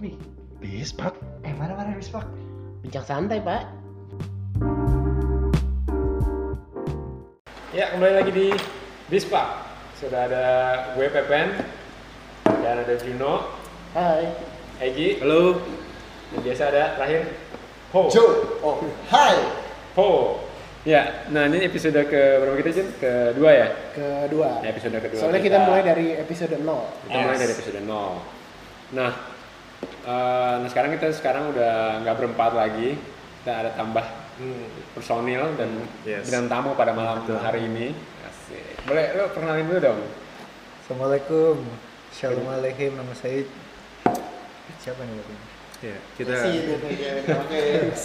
nih. Bispak. Eh mana mana Bispak? Bincang santai, Pak. Ya, kembali lagi di Bispa. Sudah ada gue Pepen dan ada Juno, Hai. Egi, Halo. dan biasa ada terakhir Ho. Joe. Oh, hai. Ho. Ya, nah ini episode ke berapa kita Jun? Kedua ya? Kedua. Nah, episode kedua. Soalnya kita mulai dari episode 0. kita mulai dari episode 0. Nah, eh, nah sekarang kita sekarang udah nggak berempat lagi. Kita ada tambah personil dan Yes. bintang tamu pada malam Betul. hari ini. Asik. Boleh lo perkenalin dulu dong. Assalamualaikum. Shalom alaikum. Nama saya siapa nih Bapak? Ya, kita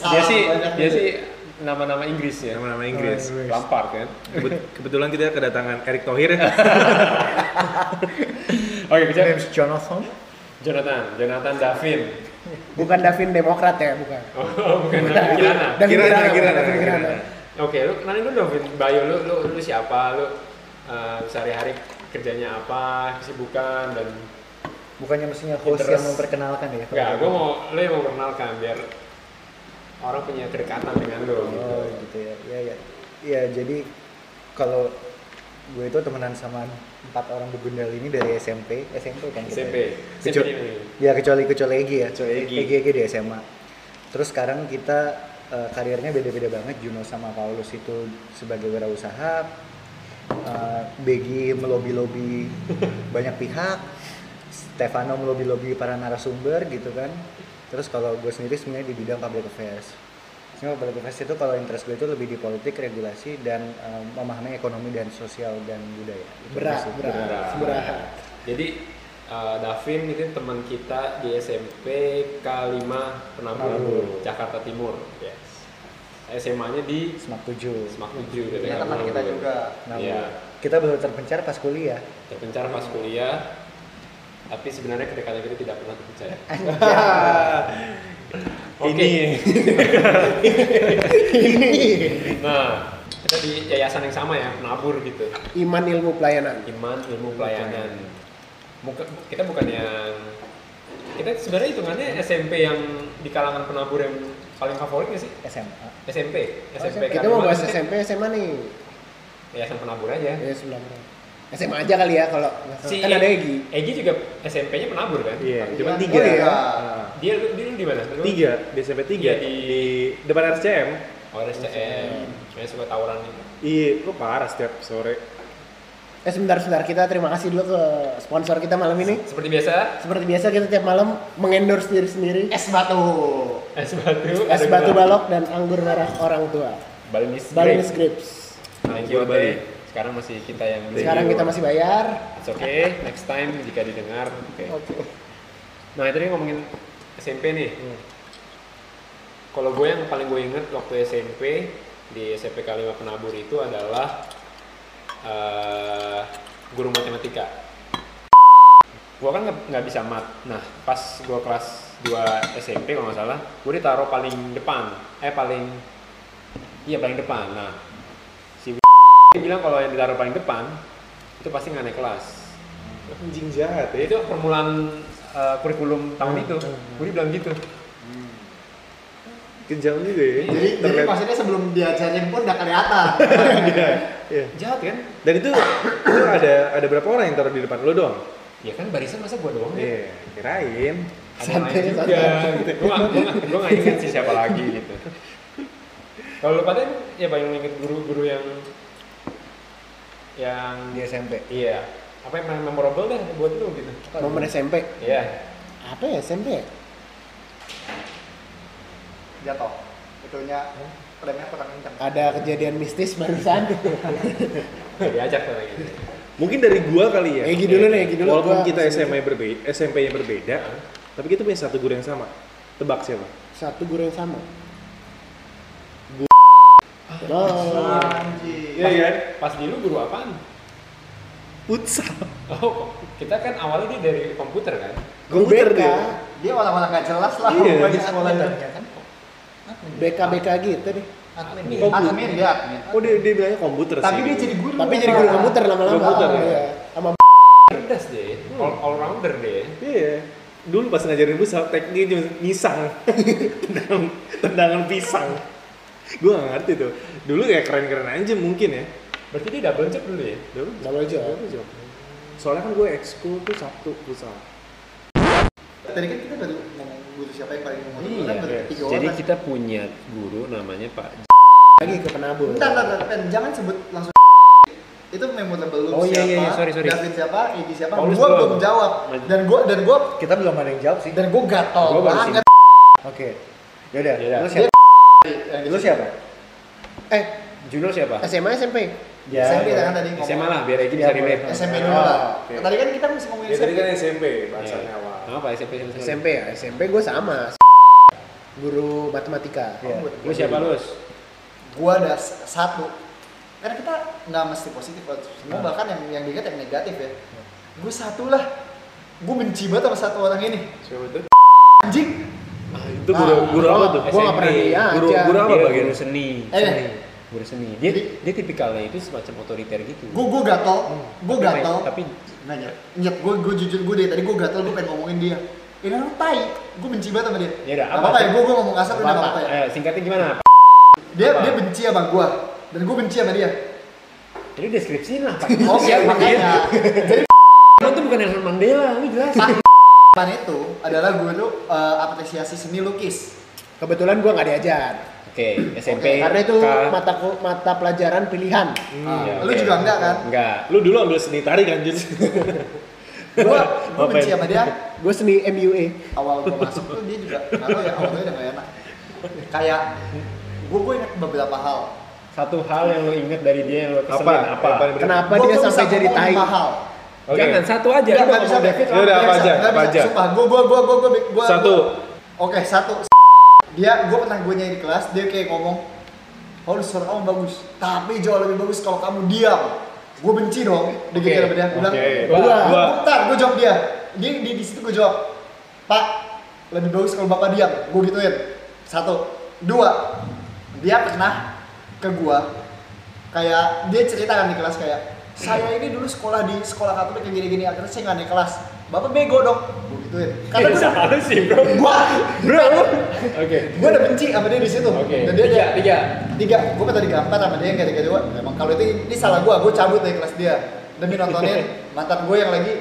Dia sih, dia sih nama-nama Inggris ya. nama-nama Inggris. Inggris. Lampard kan. Kebet- Kebetulan kita kedatangan Erick Thohir ya. Oke, My kita Jonathan. Jonathan, Jonathan Davin. Bukan Davin Demokrat ya, bukan. Oh, bukan Davin Kirana. Davin Kirana, Kirana, Kirana, Davin Kirana. Kirana. Oke, lu kenalin dulu dong, Vin. Bayu lu, lu, lu siapa? Lu eh, sehari-hari kerjanya apa? Kesibukan dan Bukannya mestinya host Interest. yang memperkenalkan ya? enggak, gua mau lu yang mau perkenalkan biar orang punya kedekatan dengan lu gitu. Oh gitu ya. Iya ya. Iya jadi kalau gue itu temenan sama empat orang begundal ini dari SMP, SMP kan kita. SMP. SMP Kecu- ini. Ya kecuali kecuali Egi ya. Kecuali Egi. Egi, Egi di SMA. Terus sekarang kita eh, karirnya beda-beda banget. Juno sama Paulus itu sebagai wirausaha. Uh, Begi melobi-lobi banyak pihak. Stefano melobi-lobi para narasumber gitu kan. Terus kalau gue sendiri sebenarnya di bidang public affairs. Sebenarnya public affairs itu kalau interest gue itu lebih di politik, regulasi, dan eh, memahami ekonomi dan sosial dan budaya. Berat, berat. Seberaha. Jadi eh, Davin itu teman kita di SMP K5 Penabur, Penabur. Jakarta Timur. Yes. SMA-nya di Semak 7. Semak 7 Dia teman kita juga. Nah, Iya. kita baru terpencar pas kuliah. terpencar pas kuliah tapi sebenarnya kedekatan kita tidak pernah terpencar Oke. nah kita di yayasan yang sama ya penabur gitu. Iman ilmu pelayanan. iman ilmu pelayanan. Buka- kita bukan yang kita sebenarnya hitungannya SMP yang di kalangan penabur yang paling favorit nggak sih? SMA. SMP SMP Kita mau bahas SMP, SMA nih. yayasan penabur aja. Ya sebelah SMA aja kali ya kalau si kan ada Egi. Egi juga SMP-nya penabur kan Iya, cuma Iya. tiga. Oh, iya. Ah, dia lu dia lu di mana Tiga, di SMP tiga. Iya, di- di depan RCM. Oh, RSCM. Kayaknya suka tawuran nih. Iya, lu parah setiap sore. Eh sebentar sebentar kita terima kasih dulu ke sponsor kita malam ini. Seperti biasa, Seperti biasa kita tiap malam mengendorse diri sendiri. Es batu. es batu, Es batu balok dan anggur merah orang tua. Balinis Balinis grape. Grips. Thank you, Bali. Sekarang masih kita yang. Sekarang kita masih bayar. It's okay, next time jika didengar. Oke. Nah, itu dia ngomongin SMP nih. Kalau gue yang paling gue inget waktu SMP di SMP K5 Penabur itu adalah eh, guru matematika. Gue kan nggak- bisa mat. Nah, pas gue kelas 2 SMP kalau nggak salah, gue ditaruh paling depan. Eh paling, iya paling depan. Nah, dia bilang kalau yang ditaruh paling depan itu pasti nggak naik kelas. Anjing jahat Ya, itu permulaan uh, kurikulum tahun itu. Gue bilang gitu. Kejam juga ya. Jadi, jadi Terlihat- maksudnya sebelum diajarin pun udah kelihatan. Iya, iya. Jahat kan? Dan itu itu ada ada berapa orang yang taruh di depan lu doang? Ya kan barisan masa gue doang ya? Iya, kirain. Ada lain juga. Gitu. Gue gak, gue gak, gue gak inget sih siapa lagi gitu. Kalau lu pada ya paling inget guru-guru yang yang Di SMP. iya apa yang paling memorable deh buat lu gitu? Momen SMP. Iya. Apa ya SMP? Jatuh. Itunya remnya kurang kencang. Ada kejadian mistis barusan. Diajak tuh lagi. Mungkin dari gua kali ya. Egi dulu nih, Egi dulu. Walaupun Gua- kita SMA berbeda, SMP-nya berbeda, tapi kita punya satu guru yang sama. Tebak siapa? Satu guru yang sama. Anjir. Iya kan? Pas di lu guru apaan? Futsal. Oh, kita kan awalnya dia dari komputer kan? Komputer BK. dia. Dia orang-orang gak jelas lah. Iya, Di sekolah admin itu. ya kan? BK BK gitu deh. Admin. Komputer. Admin dia admin. Oh dia, dia bilangnya komputer Tapi sih. dia jadi guru. Tapi jadi guru komputer lama-lama. Komputer, Oh, ya. iya. Sama Cerdas deh, all, all rounder deh. Iya. dulu pas ngajarin futsal tekniknya cuma nisang tendangan, tendangan pisang gue gak ngerti tuh dulu kayak keren-keren aja mungkin ya Berarti dia double jump dulu ya? Double jump. double jump. soalnya kan gue ekskul tuh Sabtu futsal Tadi kan kita baru ngomong guru siapa yang paling memorable Iya, kan baru yes. tiga Jadi orang. kita punya guru namanya Pak Lagi ke penabur. Bentar, bentar, bentar, jangan sebut langsung itu memorable lu Oh, iya, siapa, iya, iya, sorry, sorry. David siapa, Egi siapa, Paulus gua belum. jawab dan gua dan gua Kita belum ada yang jawab sih. dan gua gatel banget Oke. Yaudah, Yaudah. lu siapa? Yang Lu siapa? Eh, Juno siapa? SMA SMP. Ya, SMP ya. kan tadi ngomong. SMA lah biar Egi Ya, bisa relate. SMP Oh, dulu lah. oke. Tadi kan kita masih ngomongin ya tadi SMP. kan SMP bahasanya Iya. awal Apa SMP sama sekali? SMP ya, SMP gue sama. Guru matematika. Iya. Lu siapa Lus? Gua ada satu. Karena kita nggak mesti positif, semua Nah. bahkan yang yang diingat yang negatif ya. Gue satu lah. Gue benci banget sama satu orang ini. siapa tuh Anjing. Ah, itu guru guru apa tuh Gue gak pernah dia Guru- aja. guru apa bagian? guru seni. Eh. Seni. Guru seni. Dia Jadi- dia tipikalnya itu semacam otoriter gitu. Gue gue gatel. Gue Tapi- gatel. Tapi Nah, nyet, gue gue jujur gue deh tadi gue gatel gue pengen ngomongin dia. Ini orang tai. Gue benci banget sama dia. Ya udah, Gak apa apa-apa ya, gue gue ngomong kasar udah gak apa? apa-apa ya. Eh, singkatnya gimana? Dia Apa? dia benci sama gue dan gue benci sama dia. Ini deskripsiin lah Pak. Oke, Siapa dia? makanya. Jadi Lo tuh bukan Nelson Mandela, lu jelas. Pan itu adalah guru uh, apresiasi seni lukis. Kebetulan gue nggak diajar. Oke, SMP. Karena itu mata mata pelajaran pilihan. Ah, Iya, lu juga enggak kan? Enggak. lu dulu ambil seni tari kan Jun Gue gue Apa benci sama dia. Gue seni MUA. Awal gue masuk tuh dia juga tahu ya awalnya udah gak enak. Kayak gue gue ingat beberapa hal. Satu hal yang lo inget dari dia yang apa keselin apa? Paling berat? Kenapa Gua- dia gua sampai jadi tai? lima Oke. Jangan satu aja. Nggak, Lu nggak ngomong bisa. David. Ya udah, apa Nggak aja, bisa, nggak apa bisa. aja? Sumpah, gue gue gue gue gue Satu. Oke satu. Dia gue pernah gue nyanyi di kelas dia kayak ngomong, oh suara kamu bagus, tapi jauh lebih bagus kalau kamu diam. Gue benci dong. Dia Oke, gitu dia. Gue bilang, oke. "Dua." Dua. Bentar, gue jawab dia. Di di, di situ gue jawab, Pak, lebih bagus kalau bapak diam. Gue gituin. Satu, dua. Dia pernah ke gua kayak dia ceritakan di kelas kayak saya ini dulu sekolah di sekolah katolik yang gini-gini akhirnya saya nggak naik kelas bapak bego dong gue gituin karena gue udah Sama sih, bro. gua Bro. Oke. gue udah benci sama dia di situ Oke. dan dia Tiga, tiga. tiga gue minta digampar sama dia yang ketiga dua emang kalau itu ini salah gue gue cabut dari kelas dia demi nontonin mantan gue yang lagi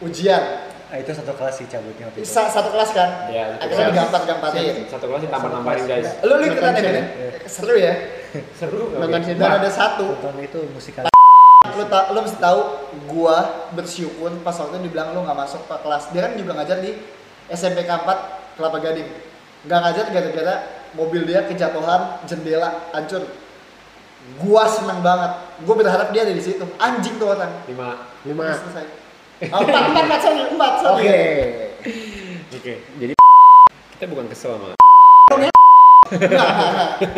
ujian Ah, itu satu kelas sih cabutnya waktu itu. Sa- satu kelas kan Ya, satu akhirnya digampar gamparin Satu kelas ditambah-tambahin guys. lu lu ikutan ya seru ya Seru. Nonton dan ada satu Tonton itu musikal. Lu ta lu mesti tahu gua bersyukur pas waktu itu dibilang lu nggak masuk ke kelas. Dia kan juga ngajar di SMP K4 Kelapa Gading. Nggak ngajar gara-gara mobil dia kejatuhan jendela hancur. Gua seneng banget. Gua berharap dia ada di situ. Anjing tuh orang Lima. Lima. Selesai. Oh, empat empat empat sorry empat sorry. Oke. oke. Jadi kita bukan kesel sama.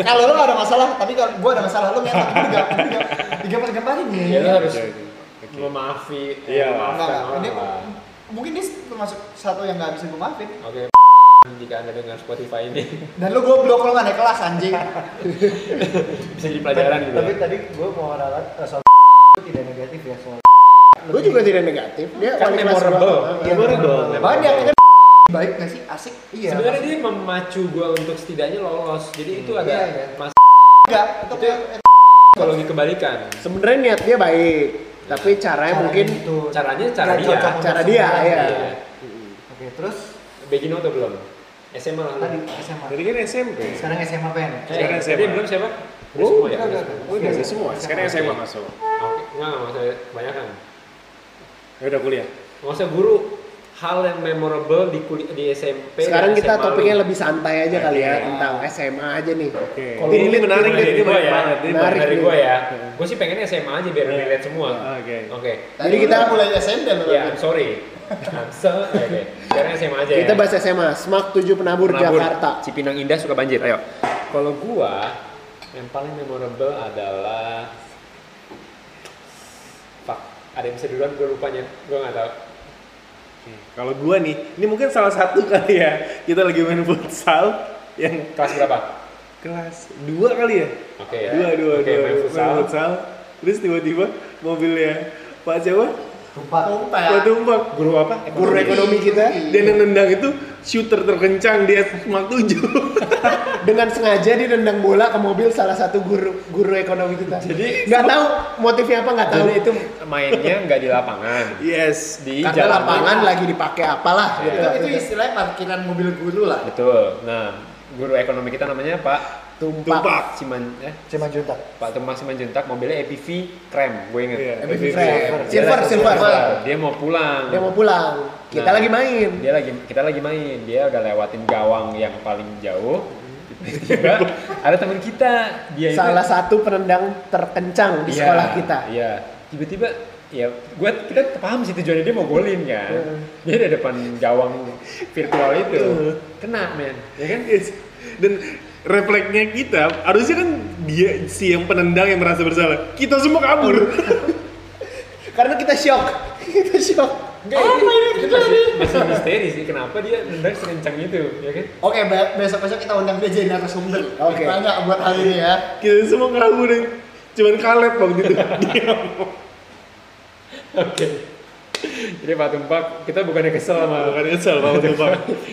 Kalau lu gak ada masalah tapi kalau gua ada masalah lu ngetak lu gak digampar gamparin ya ya lu harus memaafi, Iya. memaafkan. Ini mungkin dia termasuk satu yang gak bisa gue maafin Oke. Jika anda dengar Spotify ini Dan lu goblok lu gak naik kelas anjing. bisa jadi pelajaran gitu. Tapi ya. tadi gue mau ralat eh, soal tidak negatif ya soal. Gue juga tidak negatif. Dia Kan memorable. Iya, Memorable. Banyak baik gak sih? Asik. Iya. Sebenarnya dia memacu gua untuk setidaknya lolos. Jadi itu ada Iya, iya. mas Enggak, itu kalau dikembalikan. Sebenarnya niat dia baik, tapi caranya mungkin itu Caranya cara Nggak dia. untuk cara dia, semua. ya. Iya. Oke, terus Begino atau belum? SMA lah. tadi SMA. Tadi kan SMP. Sekarang SMA pen. Eh, Sekarang tadi SMA. belum siapa? Udah Oh, semua ya? udah, semua. Oh, udah semua. Sekarang SMA masuk. Oke, enggak, enggak usah banyak kan. Ya udah kuliah. Nggak usah guru hal yang memorable di kuli di SMP. sekarang kita SMA topiknya lu. lebih santai aja kali ya Oke. tentang SMA aja nih. Oke. Kalau Ini, menarik dari nih, ini gua menarik ya. Menarik. dari gue ya. Gue sih pengennya SMA aja biar Iya. relate semua. Oke. Oke. Jadi kita- mulai SMP lu. Ya, sorry. I'm so, oke. Sekarang SMA aja Kita ya. bahas SMA, Smak 7 Penabur, Penabur, Jakarta. Cipinang Indah suka banjir. Ayo. Kalau gua yang paling memorable adalah Pak, ada yang bisa duluan gue lupanya. Gue nggak tahu. Kalau gua nih, ini mungkin salah satu kali ya. Kita lagi main futsal yang Kelas berapa? kelas dua kali ya. Oke ya. Dua, dua, Oke, dua. main futsal. Terus tiba-tiba mobilnya Pak siapa? Tumpah. Tumpah. Pak Tumpak. Guru apa? Guru ekonomi kita Dan yang nendang itu shooter terkencang di Mak 7. dengan sengaja dia nendang bola ke mobil salah satu guru guru ekonomi kita. Jadi- nggak tahu motifnya apa nggak tahu. Jadi itu mainnya nggak di lapangan. yes. Di Karena jalan lapangan lagi dipakai apalah Iya. gitu. Itu, itu istilahnya parkiran mobil guru lah. Betul. Nah, guru ekonomi kita namanya Pak Tumpak. Tumpak. Siman eh Cuma juntak. Pak Tumpak Simanjuntak mobilnya EPV krem, gue inget. Iya, EPV EPV. Silver, silver. Dia mau pulang. Dia mau pulang. Kita Nah, lagi main. Dia lagi kita lagi main. Dia udah lewatin gawang yang paling jauh. Tiba-tiba ada teman kita, dia itu Salah satu penendang terkencang di Iya, sekolah kita. Iya. Tiba-tiba ya gua kita paham sih tujuannya dia mau golin kan. Dia di depan gawang virtual itu. Kena men, ya kan? Yes. Dan refleksnya kita harusnya kan dia si yang penendang yang merasa bersalah. Kita semua kabur. Karena kita shock. kita shock. Enggak, ini, itu masih, masih misteri sih kenapa dia nendang sekencang itu, ya kan? Oke, be- besok-besok kita undang dia jadi narasumber. Oke. Tanya buat hal ini ya. kita semua kabur dan cuman Kaleb waktu itu. Dia Oke. Jadi Pak Tumpak, kita bukannya kesel sama bukan kesel Pak Tumpak.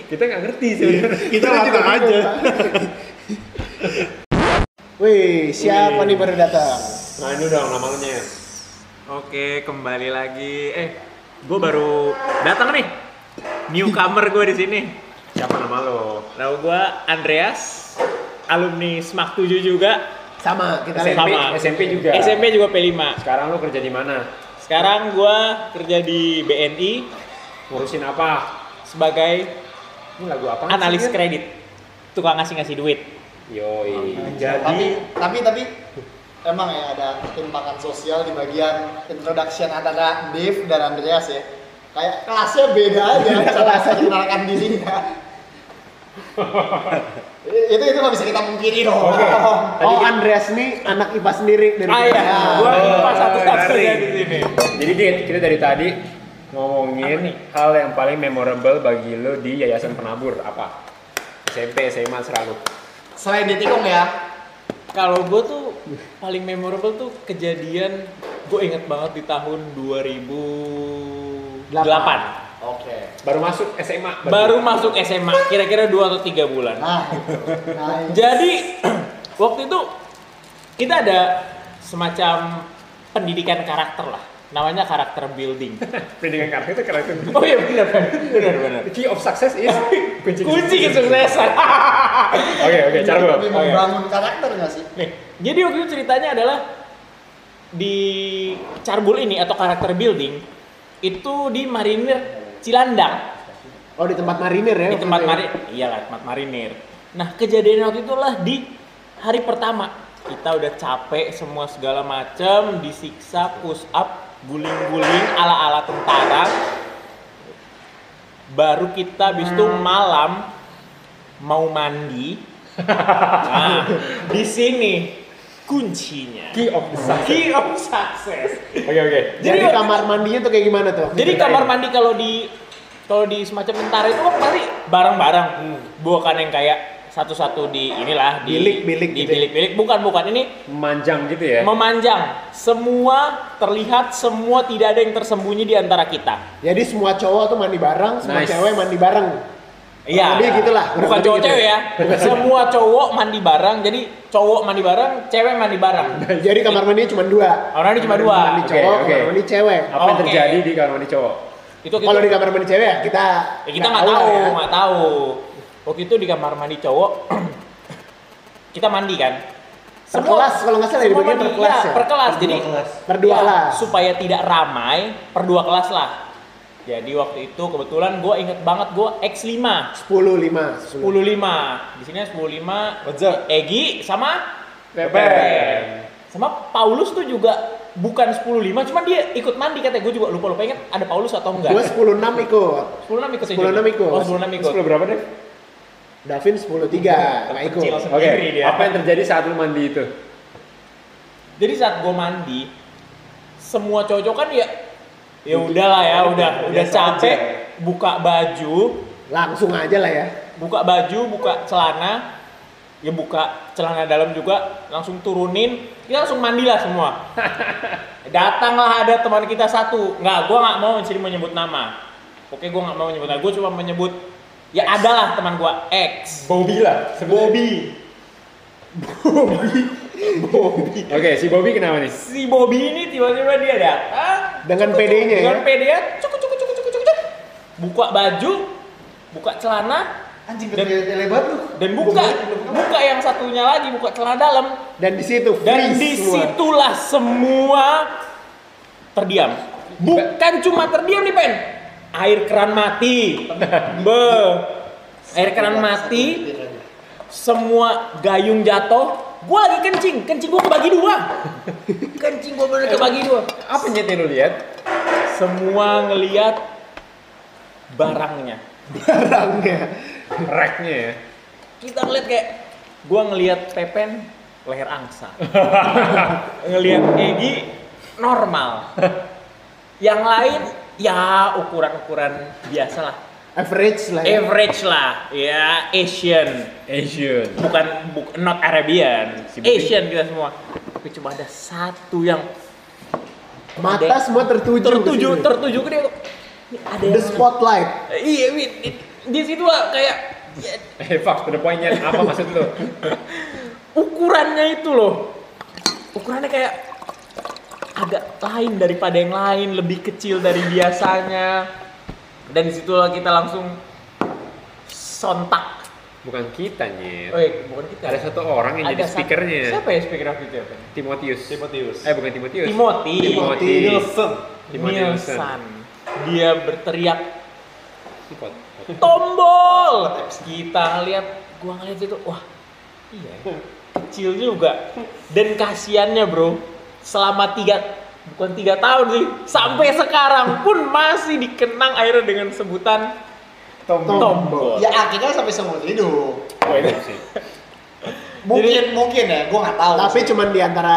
kita nggak ngerti sih. sebenarnya. Kita latah aja. Wih, siapa Wih. nih baru datang? Nah ini dong namanya. Oke, kembali lagi. Eh, gue baru datang nih. Newcomer gue di sini. Siapa nama lo? Nama gue Andreas, alumni SMAK 7 juga. Sama, kita SMP. Sama. SMP juga. SMP juga P5. Sekarang lo kerja di mana? Sekarang gue kerja di BNI Ngurusin apa? sebagai Ini lagu apa? analis kredit. Tukang ngasih-ngasih duit. Yoi. Tapi Jadi tapi tapi emang ya ada ketimpangan sosial di bagian introduction antara Dave dan Andreas ya. Kayak kelasnya beda aja cara mengenalkan dirinya. itu itu nggak bisa kita mungkiri dong. Oke. Oh, Andreas nih anak IPA sendiri dari Ah iya, kita. gue Oh, pas satu-satunya garing. di sini. Jadi Dit, kita dari tadi ngomongin hal yang paling memorable bagi lo di Yayasan Penabur apa? SMP, SMA selalu. Selain di tikung ya. Kalau gue tuh paling memorable tuh kejadian gue inget banget di tahun 2008. Oke. Baru masuk SMA. berarti? Baru masuk SMA, kira-kira 2 atau 3 bulan. Nah, nah Jadi waktu itu kita ada semacam pendidikan karakter lah. Namanya karakter building. pendidikan karakter itu keren. Oh iya benar benar benar. The key of success is kunci. Kunci kesuksesan. Oke oke, cara lebih membangun karakter nggak sih? Nih, jadi waktu itu ceritanya adalah di Carbul ini atau karakter building itu di Marinir Cilandang. Oh, di tempat marinir ya. di tempat ya? marinir iyalah tempat marinir nah kejadian waktu itu lah di hari pertama kita udah capek semua segala macam disiksa push up guling-guling ala-ala tentara. Baru kita habis itu malam mau mandi. Nah di sini kuncinya. Key of the success. key of success. Oke oke. Jadi Jadi- kamar mandinya tuh kayak gimana tuh? jadi kamar mandi kalau di kalau di semacam tentara itu kan pasti barang-barang, bukan yang kayak satu-satu di inilah di Bilik-bilik di gitu ya? bilik-bilik bukan bukan ini Memanjang gitu ya. memanjang semua terlihat semua tidak ada yang tersembunyi di antara kita Jadi semua cowok tuh mandi bareng, semua Nice. cewek mandi bareng. iya lebih gitulah, bukan cowok gitu cewek ya semua cowok mandi bareng jadi cowok mandi bareng cewek mandi bareng Jadi kamar mandinya cuma dua. orang ini cuma dua Mandi Oke, cowok, oke. kamar mandi cewek. Apa yang terjadi di kamar mandi cowok? itu Kalau di kamar mandi cewek ya kita Ya, kita nggak tahu, lah ya. nggak tahu. Waktu itu di kamar mandi cowok, kita mandi kan. Per kelas, kalau nggak salah dibaginya mandi, per kelas iya, ya? per kelas. Jadi Per dua ya, kelas. supaya tidak ramai, per dua kelas lah. Jadi waktu itu kebetulan gue inget banget gue X5 Sepuluh lima. 10 5 di sini 10 5 What's up? Egi sama Pepen. sama Paulus tuh juga bukan 10 5 cuma dia ikut mandi katanya gue juga lupa lupa inget ada Paulus atau enggak Gue sepuluh enam ikut. 10 6 ikut 10 enam ikut. oh 10 6 ikut Sepuluh berapa deh? Davin sepuluh tiga nggak ikut. Oke. Dia. Apa yang terjadi saat lu mandi itu? Jadi saat gue mandi, semua cowok kan ya ya udahlah ya, udah udah capek, buka baju, Langsung aja lah ya. buka baju, buka celana, ya buka celana dalam juga langsung turunin kita langsung mandi lah semua datanglah ada teman kita satu nggak gua nggak mau sini menyebut nama oke gua nggak mau menyebut nama gua cuma menyebut ya adalah teman gua X Bobby lah. Bobby Oke, si Bobby kenapa nih? si Bobby ini tiba-tiba dia datang Dengan PD-nya dengan ya? PD-nya cuk, cuk, cuk, cuk, cuk, cuk, cuk. buka baju buka celana Anjing Dan- gede lebar lu. dan buka buka yang satunya lagi buka celana dalam Dan di situ dan semua. di situlah semua terdiam bukan cuma terdiam nih pen air keran mati. Be. Air keran mati. Semua gayung jatuh. Gua lagi kencing. Kencing gua kebagi dua. Kencing gua bener kebagi dua. Apa yang lu lihat? semua ngeliat barangnya. Barangnya. Racknya ya. kita ngeliat kayak gua ngeliat Pepen leher angsa. Ngeliat Egi normal. Yang lain ya ukuran-ukuran biasa lah Average lah ya. average lah ya Asian Asian. bukan buk, not Arabian Si. Asian kita semua tapi cuma ada satu yang Mata ada- semua tertuju. tertuju situ. tertuju ke dia Ini ada The yang spotlight. iya di, di situ lah kayak ya, Eh, fuck, to the point. Apa maksud lu? ukurannya itu loh ukurannya kayak agak lain daripada yang lain lebih kecil dari biasanya dan di situlah kita langsung sontak Bukan kita, Nyet. oh iya, bukan kita Ada satu orang yang jadi Ada satu- speakernya. siapa ya speaker waktu itu ya? Timotius. Timotius. Eh, bukan Timotius. Timothy Timothy. Nielsen. Timothy Nielsen. Nielsen dia berteriak tombol kita lihat gua ngeliat itu wah iya ya. kecil juga dan kasiannya bro selama tiga bukan tiga tahun sih sampai sekarang pun masih dikenang akhirnya dengan sebutan tombol, Ya akhirnya sampai seumur hidup. Oh, itu sih. Mungkin mungkin ya, gua nggak tahu. Tapi cuman di antara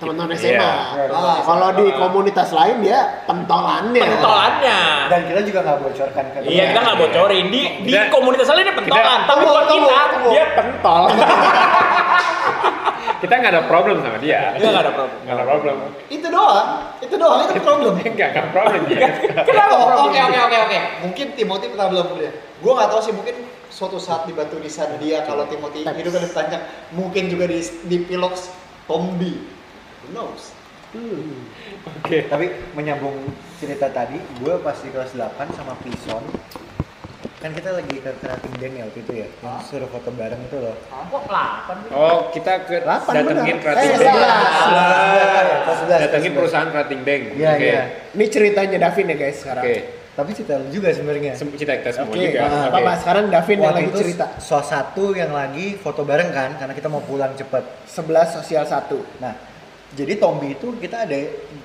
teman-teman SMA. Iya. Ah, Kalau di komunitas lain dia pentolannya. pentolannya Dan kita juga nggak bocorkan ke iya kita nggak bocorin di di komunitas lain dia pentolan tapi Tunggu, buat tunggu, kita dia pentol Kita nggak ada problem sama dia. dia nggak ada problem Nggak ada problem. itu doang. Itu doang itu problem. Enggak, nggak problem dia. kenapa Oh, problem Oke oke oke oke. Mungkin Timothy pernah belum dia. Gua nggak tahu sih mungkin suatu saat di batu nisan dia kalau Timothy hidup lebih panjang mungkin juga di di Pilox Tombi. Who knows? Oke. Tapi menyambung cerita tadi, gue pas di kelas 8 sama Pison kan kita lagi ke Kerating Den ya waktu itu ya, yang suruh foto bareng itu loh. kok delapan Oh, kita ke datengin benar. Krating Eh. Kelas 11, Datengin perusahaan Krating Deng. 11. Iya, Oke. iya. Ini ceritanya Davin ya guys Oke. sekarang. Tapi cerita lu juga sebenarnya. Sem- Kita kita semua Oke, juga. nah, Oke. apa-apa. Sekarang Davin yang lagi cerita. salah satu yang lagi foto bareng kan, karena kita mau pulang cepet. 11 sosial 1. Nah, jadi Tombi itu kita ada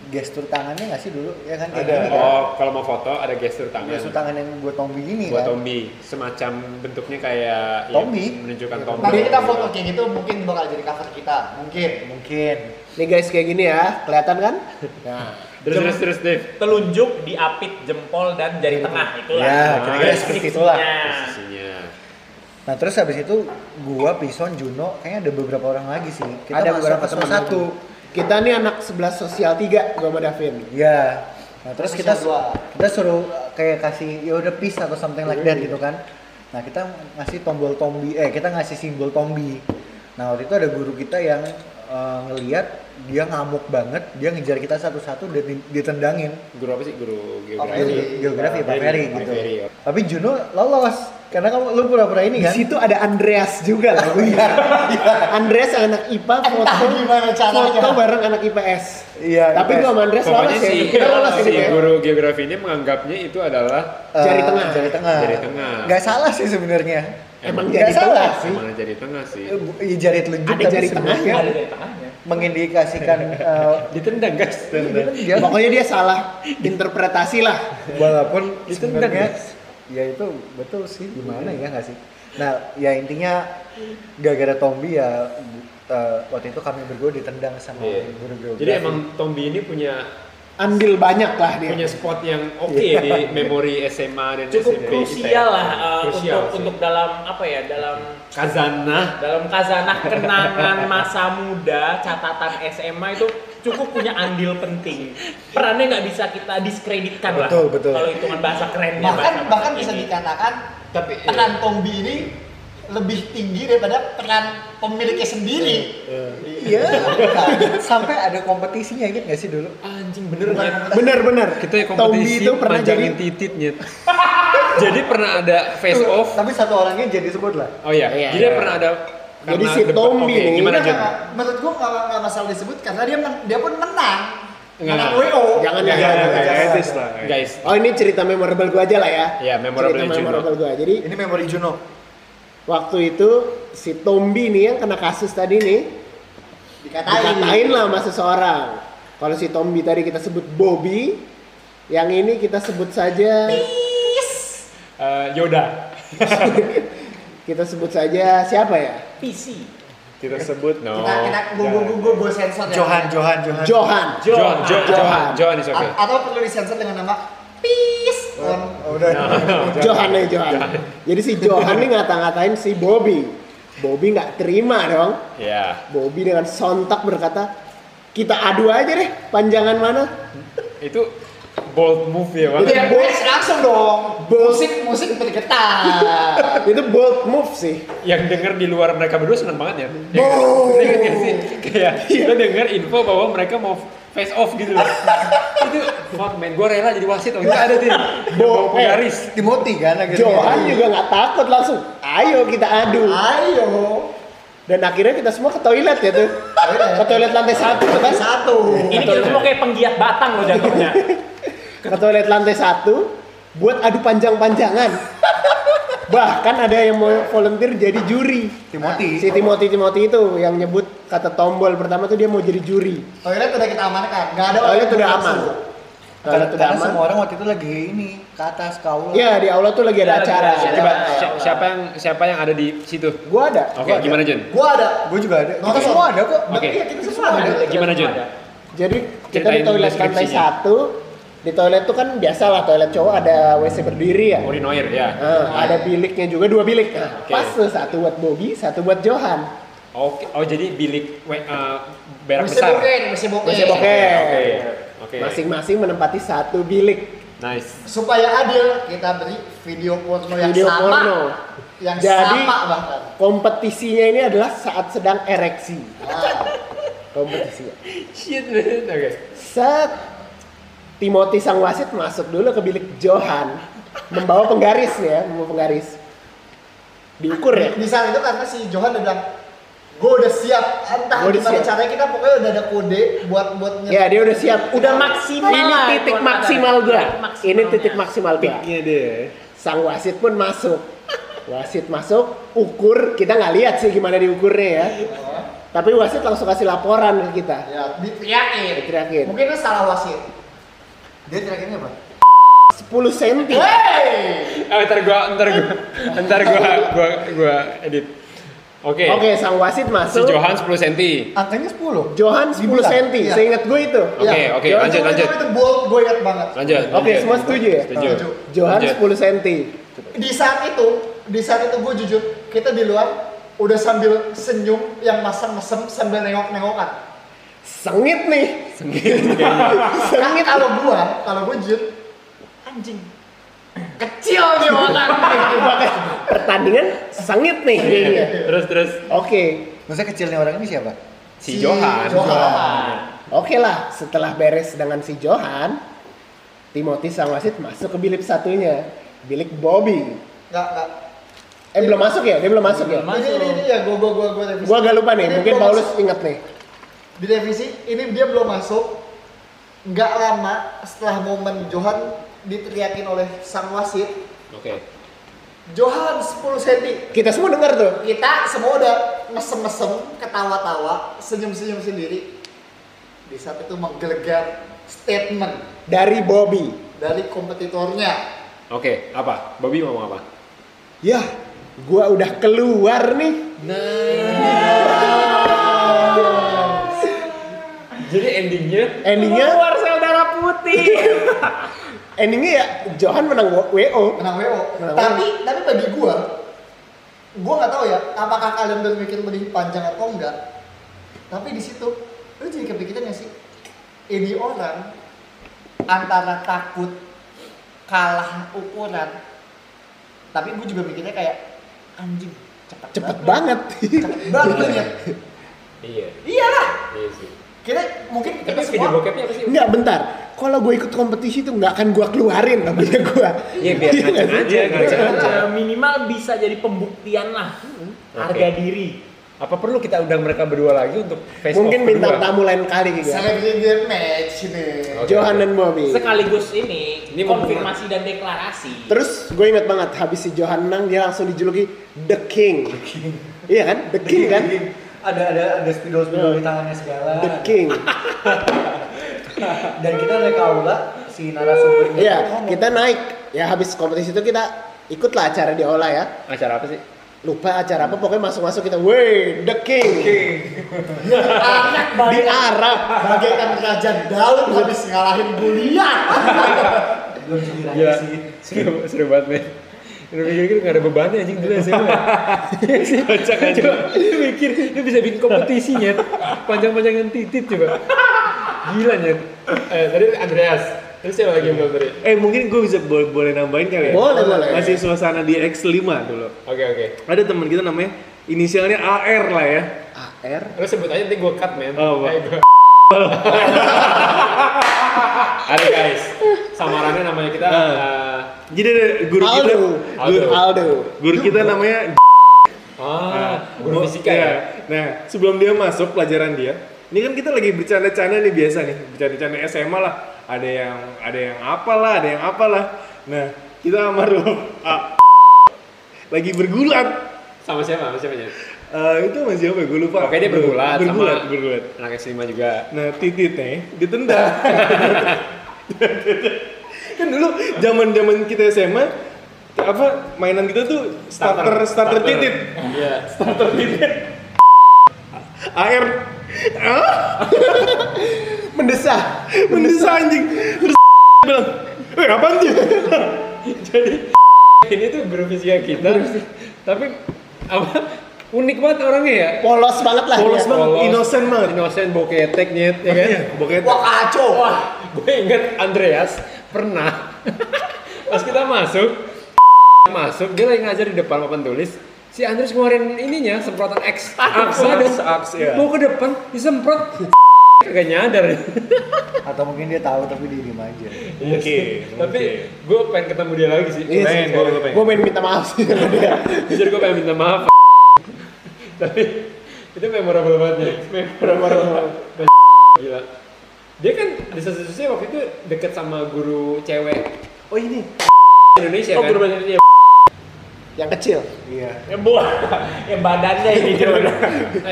gestur tangannya nggak sih dulu? Ya kan kayak Ada. gini kan? Oh, kalau mau foto ada gestur tangan. Gestur tangan yang buat Tombi gini Buat kan? Tombi, semacam bentuknya kayak ya, Tombi. menunjukkan Tombi. Nanti kita foto kayak gitu mungkin bakal jadi cover kita. Mungkin. Mungkin. Nih guys kayak gini ya, kelihatan kan? Nah, Terus terus terus Dave. telunjuk diapit jempol dan jari tengah itulah Ya, kira-kira seperti itulah. Posisinya. Posisinya. Nah terus habis itu gua, Pison, Juno, kayaknya ada beberapa orang lagi sih. Kita ada beberapa teman satu. Kita nih anak 11 sosial 3 gua sama Davin. Ya. Nah terus kita Sosial kita suruh uh, kayak kasih ya udah peace atau something like that gitu kan. Nah kita ngasih tombol tombi, eh kita ngasih simbol tombi. Nah waktu itu ada guru kita yang uh, ngeliat dia ngamuk banget, dia ngejar kita satu-satu dan di- ditendangin. Guru apa sih? Guru geografi. Ferry. Geografi Pak Ferry, gitu. Ferry, ya. Tapi Juno lolos karena kamu lu pura-pura ini Di kan. situ ada Andreas juga lah. Iya. Andreas anak IPA foto gimana caranya. foto bareng anak IPS. Iya. Tapi IPS. gua sama Andreas lolos ya. si, Kita lolos si ini ya. guru geografi ini menganggapnya itu adalah Eh, Jari tengah. Jari tengah. Jari tengah. Nggak salah sih sebenarnya. Emang jari salah tengah sih. emang jari tengah sih. Eh, iya, jari telunjuk Ada tapi jari tengahnya. ada jari tengahnya mengindikasikan eh, Ditendang guys. dia Pokoknya dia salah interpretasi lah. walaupun Ditendang, sebenarnya ya itu betul sih gimana ya nggak sih nah ya intinya gara-gara Tombi ya eh, waktu itu kami berdua ditendang sama Iya. guru geografi Jadi emang Tombi ini punya andil banyak lah dia. punya spot yang oke di memori SMA dan cukup SMP krusial kita ya. lah uh, Krusial untuk sih. untuk dalam apa ya dalam Kazanah dalam kazanah kenangan masa muda catatan SMA itu cukup punya andil penting perannya nggak bisa kita diskreditkan lah Betul, betul. kalau hitungan bahasa kerennya bahkan bahasa bahkan bisa ini. dikatakan Tapi, iya. peran Tombi ini lebih tinggi daripada peran pemiliknya sendiri. Iya. Sampai ada kompetisinya inget gak sih dulu? anjing bener ya Bener-bener. kita Tombi kompetisi itu pernah jadi panjangin tititnya jadi pernah ada face off Tapi satu orangnya jadi sebut lah. oh iya Iya, jadi iya. pernah ada Jadi si oke, nih, gimana Nggak, Jon? nggak, menurut gua nggak nggak masalah disebut karena dia men- dia pun menang. Enggak. WO. Jangan Ya, jangan. ya, jangan. ya, etis lah. guys Oh ini cerita memorable gua aja lah ya. Ya, memorable Cerita Juno. memorable gua. Jadi Ini memori Juno. Waktu itu si Tombi nih yang kena kasus tadi nih Dikatain. dikatain lah sama seseorang. Kalau si Tombi tadi kita sebut Bobby, yang ini kita sebut saja Eh, Yoda kita sebut saja siapa ya? PC Kita sebut no Kita kita gua gua gua gua, gua sensor ya. Johan, Johan, Johan. Johan. John John Johan. Johan Johan is okay A- atau perlu disensor dengan nama Peace. Oh, udah. Johan nih Johan. Jadi si Johan nih ngata-ngatain si Bobby. Bobby nggak terima dong. ya Bobby dengan sontak berkata, kita adu aja deh panjangan mana. itu bold move ya Itu Bang. bold, langsung dong. Bold. Musik musik bergetar. itu bold move sih. yang denger di luar mereka berdua seneng banget ya. Ya, Bold. Ingat nggak sih? Kayak lo denger info bahwa mereka mau face off gitu loh. itu fuck man, gue rela jadi wasit. Oh, enggak ada tuh. Bo- Bawa pegaris. Timothy kan akhirnya. Johan juga nggak takut langsung. Ayo kita adu. Ayo. Dan akhirnya kita semua ke toilet ya tuh. Ke toilet lantai satu tuh kan. Satu. ini kita semua kayak penggiat batang loh jatuhnya Ke toilet lantai satu buat adu panjang-panjangan. Bahkan ada yang mau volunteer jadi juri. Timothy. Si Timothy Timothy itu yang nyebut kata tombol pertama tuh dia mau jadi juri. Toilet udah kita amankan. Enggak ada Toilet udah aman. Karena, Toilet udah aman. semua orang waktu itu lagi ini ke atas ke aula. Iya di aula tuh lagi ada Iya, acara. lagi ada Coba si- siapa yang siapa yang ada di situ? Gua ada. Oke, gua gimana Jon? Gua ada. Gue juga ada. Kita Nonton. semua ada kok. Oke. Iya, kita semua ada. Gimana Jon? Jadi kita di toilet lantai satu. Di toilet tuh kan biasa lah toilet cowok ada WC berdiri ya. Urinoir ya. Nah, ada biliknya juga dua bilik. Nah, Oke. Pas tuh satu buat Bobby, satu buat Johan. Oke, oh jadi bilik we- eh, berak besar. boken, mesti boken. Mesti boken. Oke. Oke. Masing-masing menempati satu bilik. Nice. Supaya adil, kita beri video porno yang Video sama. porno. Yang Jadi- sama bahkan. Kompetisinya ini adalah saat sedang ereksi. Nah, Kompetisinya. Shit man. Oke. Set Timothy sang wasit masuk dulu ke bilik Johan membawa penggaris nih ya, membawa penggaris. Diukur ya. di saat itu karena si Johan udah bilang, gue udah siap. Entah Gua udah gimana siap." caranya kita pokoknya udah ada kode buat buat Ya dia udah siap. udah maksimal Ini titik maksimal maksimalnya. Ini titik maksimal dia. Sang wasit pun masuk. Wasit masuk, ukur. Kita nggak lihat sih gimana diukurnya ya. Tapi wasit langsung kasih laporan ke kita. Ya, diteriakin. Diteriakin. Mungkin itu salah wasit. Dia terakhirnya apa? 10 cm. Hey! Eh, ntar gua, ntar gua, ntar gua, gua, gua edit. Oke. Oke, sang wasit Si masuk. Johan 10 cm. Angkanya 10. Johan 10 Dibilang. cm. Iya. Seingat gue itu. Oke, Ya, oke, Johan lanjut, lanjut. Itu bold, gue ingat banget. Lanjut. Oke, lanjut. semua setuju ya? Setuju. Johan Lanjut. 10 cm. Di saat itu, di saat itu gue jujur, kita di luar udah sambil senyum yang masang mesem sambil nengok-nengokan. Sengit nih. Kan Sengit. kalau gua, kalau gua jujur, anjing kecil nih orang. Pertandingan sengit nih kayaknya. Terus terus Oke. Maksudnya kecilnya orang ini siapa? si, Johan. Johan. Oke lah, setelah beres dengan si Johan, Timothy sang wasit masuk ke bilik satunya, bilik Bobby. Enggak, enggak. Eh belum masuk ya? Dia belum masuk ya? Ini, ini, ini ya, gua, gua, gua, gua. Gua agak lupa nih, Ini mungkin Paulus masuk. ingat nih. Di revisi, ini dia belum masuk. Nggak lama setelah momen Johan diteriakin oleh sang wasit, Oke. Johan 10 cm. Kita semua dengar tuh. Kita semua udah mesem-mesem, ketawa-tawa, senyum-senyum sendiri. Di saat itu menggelegar statement Dari Bobby. dari kompetitornya. Oke, apa? Bobby mau ngomong apa? Yah, gua udah keluar nih. Jadi endingnya Endingnya keluar sel darah putih. Endingnya ya Johan menang WO. menang WO. Menang tapi tapi bagi gua gua nggak tahu ya apakah kalian berpikir lebih panjang atau enggak. Tapi di situ lu jadi kepikiran sih ini orang antara takut kalah ukuran tapi gue juga mikirnya kayak anjing cepet, Cepet banget. cepet banget ya Iya. iyalah Iya sih. Kita mungkin Tapi kita video semua bokepnya apa sih? Enggak, bentar. Kalau gue ikut kompetisi itu nggak akan gue keluarin namanya gue. Iya biar Iya aja, ngaceng aja. Ya, minimal bisa jadi pembuktian lah. Harga diri. Apa perlu kita undang mereka berdua lagi untuk face Mungkin bintang berdua? tamu lain kali gitu. ya. celebrity game match nih Oke. Johan dan Bobby. Sekaligus ini, Ini konfirmasi dan deklarasi. Terus gue ingat banget habis si Johan menang dia langsung dijuluki The King. Iya kan? The King kan? Ada ada ada spidol spidol di tangannya segala The King. dan kita ada kaula si narasumbernya Iya, kita naik. Ya habis kompetisi itu kita ikutlah acara di Ola ya. Acara apa sih? Lupa acara apa pokoknya masuk-masuk kita, "Wey, The King." anak Di Arab. bagaikan raja Daud habis ngalahin Goliat belum jadi raja Gila, sih seru, seru banget men. Lu mikir-mikir gak ada bebannya anjing dulu SMA. Kocak aja. Lu mikir, lu bisa bikin kompetisinya. Panjang-panjangan titit coba. Gila nyet. Eh, tadi Andreas. Terus siapa lagi yang belum tadi? Eh mungkin gue bisa boleh, boleh nambahin kali ya? Boleh, boleh. Masih suasana di X5 dulu. Oke oke. Ada teman kita namanya inisialnya AR lah ya. AR. Lu sebut aja nanti gue cut men. Oh, gua- Ada guys. Samarannya namanya kita Ah. eh, Jadi ada guru kita, Aldo. guru, Aldo. guru kita namanya ah, guru Nah, fisika iya. ya. Nah, sebelum dia masuk pelajaran dia, ini kan kita lagi bercanda-canda nih biasa nih, bercanda-canda SMA lah. Ada yang ada yang apalah, ada yang apalah. Nah, kita sama Rob, ah, lagi bergulat. Sama siapa? Sama siapa Nyet? Eh, itu masih apa? Gue lupa. Oke dia bergulat, bergulat, sama bergulat. anak S5 juga. Nah, tititnya ditendang. kan dulu zaman-zaman kita SMA apa mainan kita tuh starter starter, titit. Iya. Starter titit. Air ah, Mendesah. mendesah anjing. Terus bilang, "Eh, apaan sih?" Jadi ini tuh guru fisika kita, tapi apa unik banget orangnya ya. Polos banget lah. Polos dia. banget, innocent banget. Innocent, boketek nyet, ya kan? Iya, Pokoknya wah kacau Wah, gue inget Andreas pernah pas kita masuk masuk dia lagi ngajar di depan papan tulis si Andreas ngeluarin ininya semprotan X aksa dan Aks, ya. mau ke depan disemprot kagak nyadar atau mungkin dia tahu tapi dia diem aja Oke, tapi oke. gue pengen ketemu dia lagi sih Iya sih, Pengen, gue pengen. Gue pengen minta maaf sih sama dia. jujur gue pengen minta maaf tapi itu memorable banget ya memorable gila dia kan di satu sisi waktu itu deket sama guru cewek Oh ini. Indonesia Oh, kan guru Indonesia. Yang kecil. iya Yang buah. Yang badannya. Eh,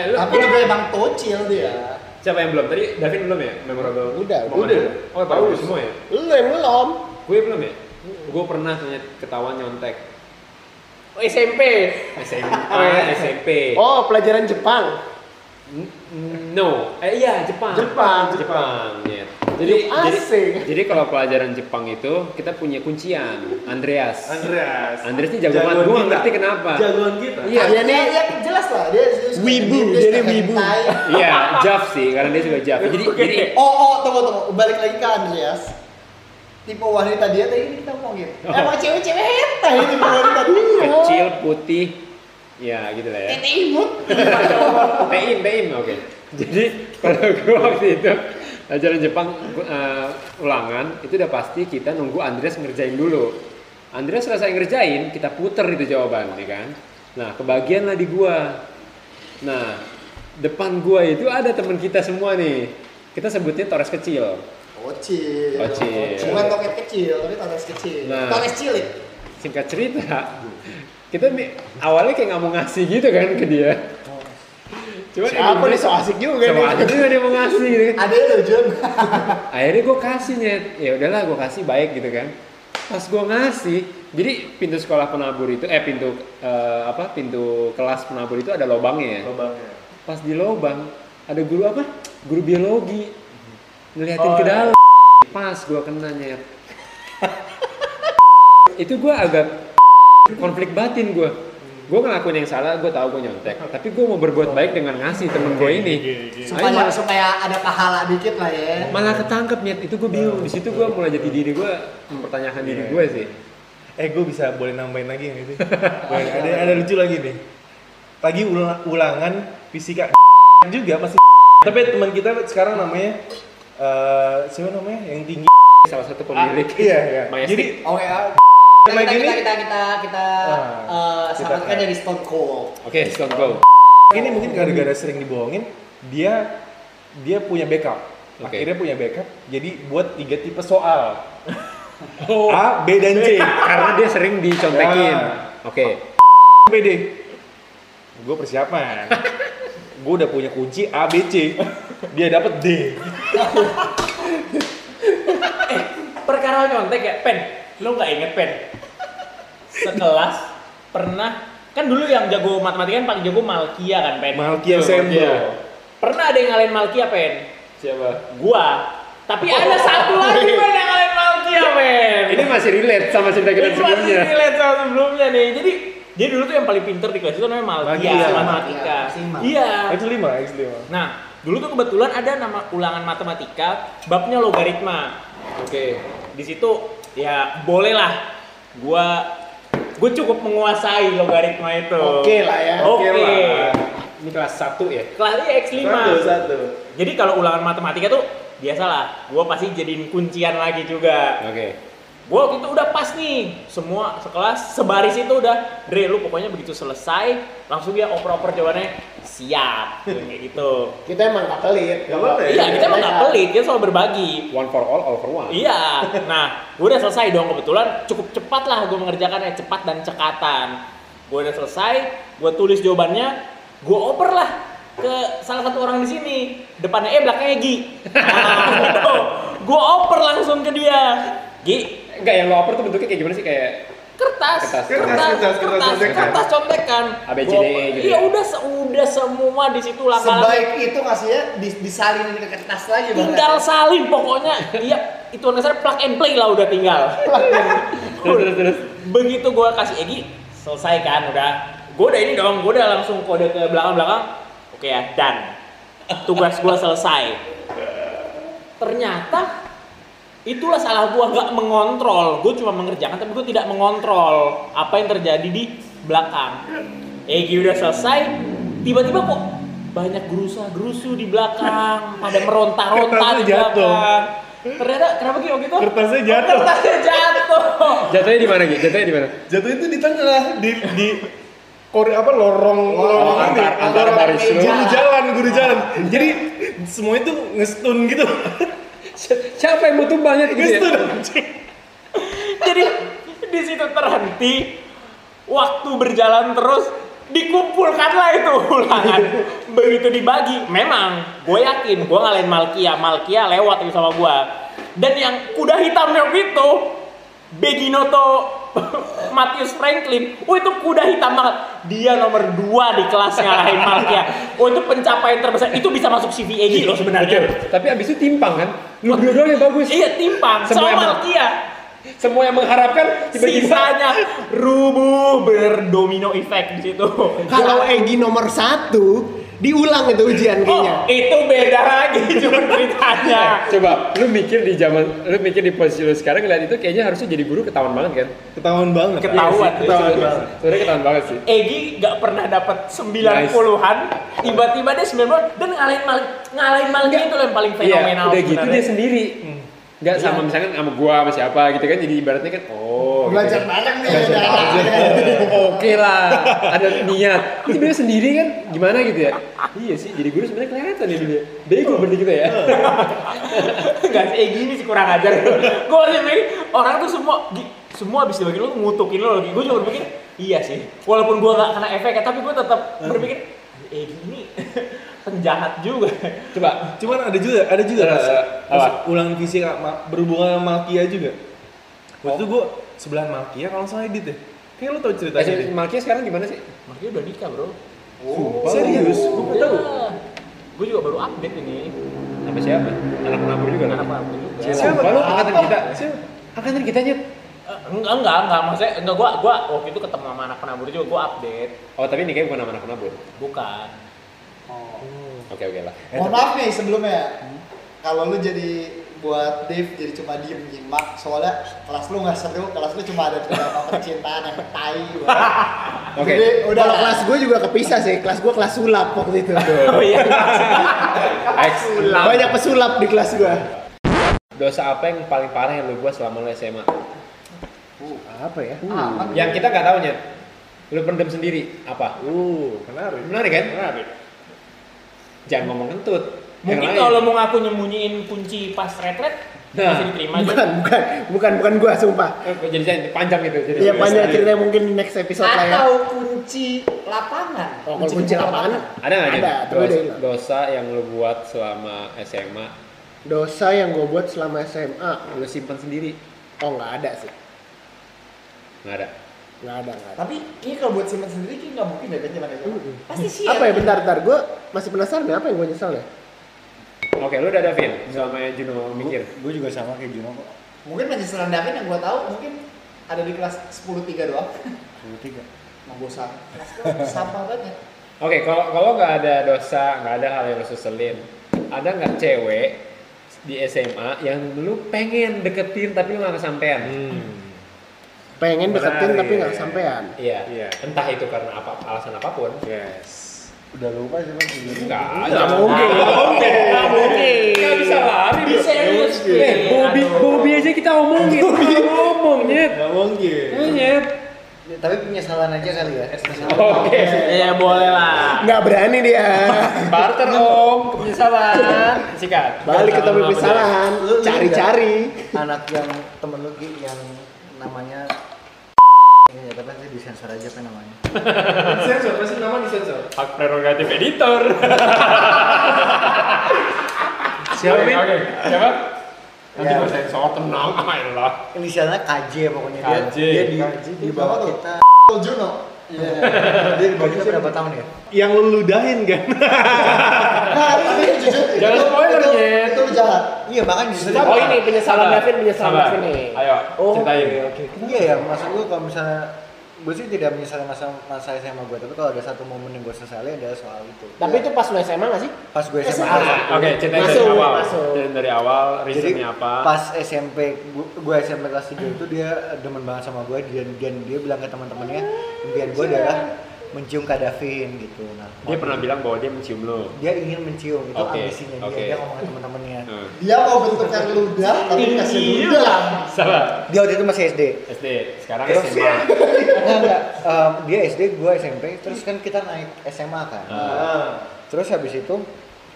lu- tapi juga emang tocil dia Siapa yang belum? Tadi Davin belum ya? Memorable. Udah, momen udah. Oh, tahu semua ya? Lu yang belum. Gue belum ya? Gue pernah tanya ketahuan nyontek. Oh, SMP. SMP, SMP. Oh, pelajaran Jepang. N- No, eh iya Jepang. Jepang, Jepang. ya. Jadi, jadi, Asik. jadi kalau pelajaran Jepang itu kita punya kuncian, Andreas. Andreas. Andreas ini jago banget. Gue nggak ngerti kenapa. Jagoan kita. Iya, dia nih dia jelas lah dia, dia suka Wibu, suka nih wibu. hentai. iya, Jav sih, karena dia juga Jav. Jadi, jadi oh oh tunggu tunggu balik lagi ke Andreas tipe wanita dia tadi kita ngomongin Oh. emang cewek-cewek hentai tipe wanita dia kecil, putih, ya gitu lah ya. tete imut Peim, peim, oke. Jadi kalau gue waktu itu ajaran Jepang uh, ulangan itu udah pasti kita nunggu Andreas ngerjain dulu. Andreas selesai ngerjain, kita puter itu jawaban, ya kan? Nah, kebagian lah di gua. Nah, depan gua itu ada teman kita semua nih. Kita sebutnya Torres kecil. Kocil. Kocil. Bukan toket kecil, tapi toket kecil. Nah. Toket cilik. Singkat cerita, kita mi- awalnya kayak nggak mau ngasih gitu kan ke dia. Cuma Siapa nih so asik juga nih. aja juga dia mau ngasih gitu kan. Ada yang Jun. akhirnya gue kasih nyet ya udahlah gue kasih baik gitu kan pas gue ngasih jadi pintu sekolah penabur itu eh pintu eh, apa pintu kelas penabur itu ada lobangnya ya Lobangnya. pas di lobang ada guru apa guru biologi ngeliatin Oh, ke iya. dalam pas gua kenanya. itu gua agak konflik batin gua. Gua ngelakuin yang salah, gua tahu gua nyontek. Tapi gua mau berbuat baik dengan ngasih temen gua ini. Supaya malah, supaya ada pahala dikit lah ya malah ketangkep niat itu gua bingung. Di situ gua mulai jati diri gua mempertanyakan diri Iya. gua sih. Eh gue bisa boleh nambahin lagi yang itu. Boleh, ada ada lucu lagi nih. Lagi ulang- ulangan fisika juga masih. Tapi teman kita sekarang namanya eh siapa namanya yang tinggi. Salah satu pemilik. Iya iya. Majestic. Jadi oke ya Sama kita, kita kita kita kita Ah, eh, kita- selamatkan dari Stone Cold Oke, Stone Cold. ini mungkin gara-gara sering dibohongin dia dia punya backup. Oke. Akhirnya punya backup. Jadi buat tiga tipe soal. Oh, A, B dan C. karena dia sering dicontekin. Ya. Oke. BD. Gue persiapan. gue udah punya kunci A, B, C. Dia dapat D. perkara nyontek ya pen lo nggak inget pen sekelas pernah kan dulu yang jago matematika kan paling jago Malkia kan pen Malkia. Malkia. pernah ada yang ngalahin Malkia pen Siapa? gua tapi ada satu lagi pen yang ngalahin Malkia pen Ini masih relate sama cerita kita Ini masih sebelumnya. relate sama sebelumnya nih jadi dia dulu tuh yang paling pinter di kelas itu namanya Malkia Malkia. matematika iya X5, X5. nah dulu tuh kebetulan ada nama ulangan matematika babnya logaritma Oke. di situ ya boleh lah gua gue cukup menguasai logaritma itu Oke lah ya. oke lah. Ini kelas 1 ya? kelasnya X5 Satu, satu. jadi kalau ulangan matematika tuh biasalah gua pasti jadiin kuncian lagi juga Oke. Gua waktu itu udah pas nih semua sekelas sebaris itu udah Dre lu pokoknya begitu selesai langsung dia oper-oper jawabannya siap kayak gitu Kita emang gak pelit. Gak apa-apa ya? iya kita emang gak pelit kita selalu berbagi One for all, all for one. Iya, nah gue udah selesai dong kebetulan cukup cepat lah gue mengerjakannya cepat dan cekatan. Gue udah selesai, gue tulis jawabannya, gue oper lah ke salah satu orang di sini depannya E belakangnya Gi. Nah. Gue oper langsung ke dia, Gi Enggak, yang lo oper tuh bentuknya kayak gimana sih? Kayak kertas, Kertas. kertas, Kertas, kertas, kertas, kertas contekan. kertas contekan. A, B, C, Gua D, oper. gitu Iya ya? udah, udah semua di situ langkah sebaik itu ngasihnya dis disalinin ke kertas lagi tinggal salin pokoknya iya itu dasar plug and play lah udah tinggal terus terus terus. begitu gue kasih Egi selesai kan udah gue udah ini dong gue udah langsung kode ke belakang belakang oke ya dan tugas gue selesai ternyata itulah salah gue nggak mengontrol. Gue cuma mengerjakan tapi gue tidak mengontrol apa yang terjadi di belakang. Egi udah selesai tiba-tiba kok banyak gerusa gerusu di belakang pada meronta-ronta di belakang. Ternyata kenapa Gi waktu itu? Kertasnya Oh, jatuh. kertasnya jatuh. Jatuhnya di mana gitu? Jatuhnya di mana? Jatuh itu di tengah di di kori apa lorong lorong ini. antar- antar baris. guru jalan guru jalan. Jadi semua itu ngestun gitu Siapa yang mau tumbangnya gitu ya? Jadi di situ terhenti, waktu berjalan terus dikumpulkanlah itu ulangan. Begitu dibagi, memang gue yakin gue ngalahin Malkia, Malkia lewat itu sama gue. Dan yang kuda hitamnya itu Beginoto Matius Franklin, oh itu kuda hitam banget. Dia nomor 2 di kelas ngalahin Malkia. Oh itu pencapaian terbesar. Itu bisa masuk CV Egi loh sebenarnya. Tapi abis itu timpang kan? Lu doang yang bagus. Iya timpang Semua sama Malkia. Semua yang mengharapkan tiba-tiba Sisanya rubuh berdomino efek di situ. Kalau Egi nomor satu, diulang itu ujian Oh, kayaknya. itu beda lagi cuma ceritanya. Coba lu mikir di zaman lu mikir di posisi lu sekarang ngeliat itu kayaknya harusnya jadi guru ketahuan banget kan? ketahuan banget Ketahuan. ketahuan banget Sebenarnya ketahuan banget sih. Egi gak pernah dapat 90-an, tiba-tiba dia 90 dan ngalahin mal ngalahin Malki itu yang paling fenomenal Iya, udah gitu dia sendiri. Enggak sama Iya. misalkan sama gua sama siapa gitu kan jadi ibaratnya kan oh belajar gitu. bareng nih udah. Oke lah, ada niat. Tapi dia sendiri kan gimana gitu ya? Iya sih, jadi guru sebenarnya kelihatan ya dia. Bego berarti kita ya. Enggak sih Egi ini sih kurang ajar. masih mikir orang tuh semua semua habis dibagi lu tuh ngutukin lo lagi. Gue juga berpikir iya sih. Walaupun gue gak kena efek tapi gue tetap berpikir Egi ini penjahat juga. Coba cuman ada juga ada juga pas, apa? pas ulang ma- berhubungan sama Malkia juga waktu itu gue sebelah Malkia kalau nggak salah edit deh kayak lo tau ceritanya eh. Malkia sekarang gimana sih? Makanya udah nikah bro. serius gue nggak tahu Gue juga baru update ini. Sama siapa? Anak penabur juga kan? Kenapa juga? Siapa? Lu angkatan kita. Angkatan kita nyet. Eh, Enggak, enggak, enggak. Maksudnya, enggak, gua, gua waktu itu ketemu sama anak penabur juga, gua update. Oh tapi ini kayak bukan nama anak penabur. Bukan. Oke oke lah. Mohon maaf nih sebelumnya. Kalau lu jadi buat Dave jadi cuma diem nyimak soalnya kelas lu nggak seru kelas lu cuma ada beberapa percintaan yang tai. Oke. jadi udah Kalau kelas gue juga kepisah sih, kelas gue kelas sulap waktu itu. Oh iya. Banyak pesulap di kelas gue. Dosa apa yang paling parah yang lu buat selama lu SMA? Apa ya? aman. Yang kita nggak tahu nyet. Lu pendem sendiri apa? Uh, menarik. Menarik kan? Menarik. Jangan ngomong kentut. Mungkin kalau mau ngaku nyembunyiin kunci pas retret, Nah. masih diterima aja. Bukan, bukan, bukan, bukan gue, sumpah. Eh, jadi panjang gitu. Jadi Iya panjang ceritanya mungkin di next episode lah ya. atau kunci lapangan. Oh, kalau kunci lapangan Ada nggak? Ada, tapi Dos- udah hilang. dosa yang lu buat selama SMA Dosa yang gue buat selama SMA, lu simpan sendiri? oh nggak ada sih, Nggak ada. Nggak ada, nggak ada. Tapi ini kalau buat simpan sendiri kayak nggak mungkin deh kan zaman itu. Pasti sih. Apa ya bentar, bentar, gue masih penasaran ya apa yang gue nyesal ya? Oke, lu udah ada Vin selama Juno mikir. Gue juga sama kayak Juno kok. Mungkin penyesalan David yang gua tahu mungkin ada di kelas 10 3 doang. 23. Mau bosan. Kelas sampah banget. Oke, kalau kalau nggak ada dosa, nggak ada hal yang lu seselin, ada nggak cewek di SMA yang lu pengen deketin tapi lu nggak kesampean? Hmm. Pengen deketin Menarik. tapi nggak kesampean. Iya. Iya. Entah itu karena apa alasan apa pun. Yes. Udah lupa sih bang. Enggak, Nggak mungkin, nggak mungkin, nggak mungkin. Nggak bisa lari. Bisa serius. Eh, Bobby. Bobby aja kita omongin. Kita ngomong, nyet. Gak mungkin. Eh, nyet. Tapi penyesalan aja kali ya. Oke. Iya boleh lah. Nggak berani dia. Barter om, penyesalan. Sikat. Balik ke topik kesalahan, Lu- lu cari-cari. Anak yang temen lu yang namanya ini ya, tapi nanti disensor aja apa namanya. Sensor, pasti nama disensor. Hak prerogatif editor. Siapa, Oke, Min? Oke, siapa? Nanti Ya. sensor tenang, ayolah. Inisialnya KJ pokoknya dia. KJ. Dia di, KJ. di bawah Apa tuh? kita. Juno. Iya. Dia kita berapa tahun ya? Yang lu ludahin kan? Nah, tapi jujur. Jangan spoiler, itu-. Itu jahat. Iya makanya di situ. Oh ini penyesalan Davin, penyesalan. Davin nih. Ayo, Oh, ceritain. oke, oke. Iya ya, maksud gue kalau misalnya gue sih tidak menyesali masa masa SMA gue, tapi kalau ada satu momen yang gue sesali adalah soal itu. Tapi itu pas lu SMA nggak sih? Pas gue SMA. SMA. Oke, ceritain dari Masuk, awal. masuk. Ceritain dari awal, Jadi reasonnya apa? pas SMP, gue, gue SMP kelas 3 itu dia demen banget sama gue dan, dan dia bilang ke teman-temannya impian gue adalah mencium Kak Davin gitu. Nah, Dia pernah bilang bahwa dia mencium lo. dia ingin mencium itu Oke, ambisinya dia. oke. Dia ngomong ke teman-temannya. Hmm. Dia mau bentukkan ludah tapi dikasih ludah. Salah. Dia waktu itu masih SD. SD, sekarang Terus- SMA. Enggak, enggak. Em, dia SD, gue SMP, terus kan kita naik SMA kan. Ah. Terus habis itu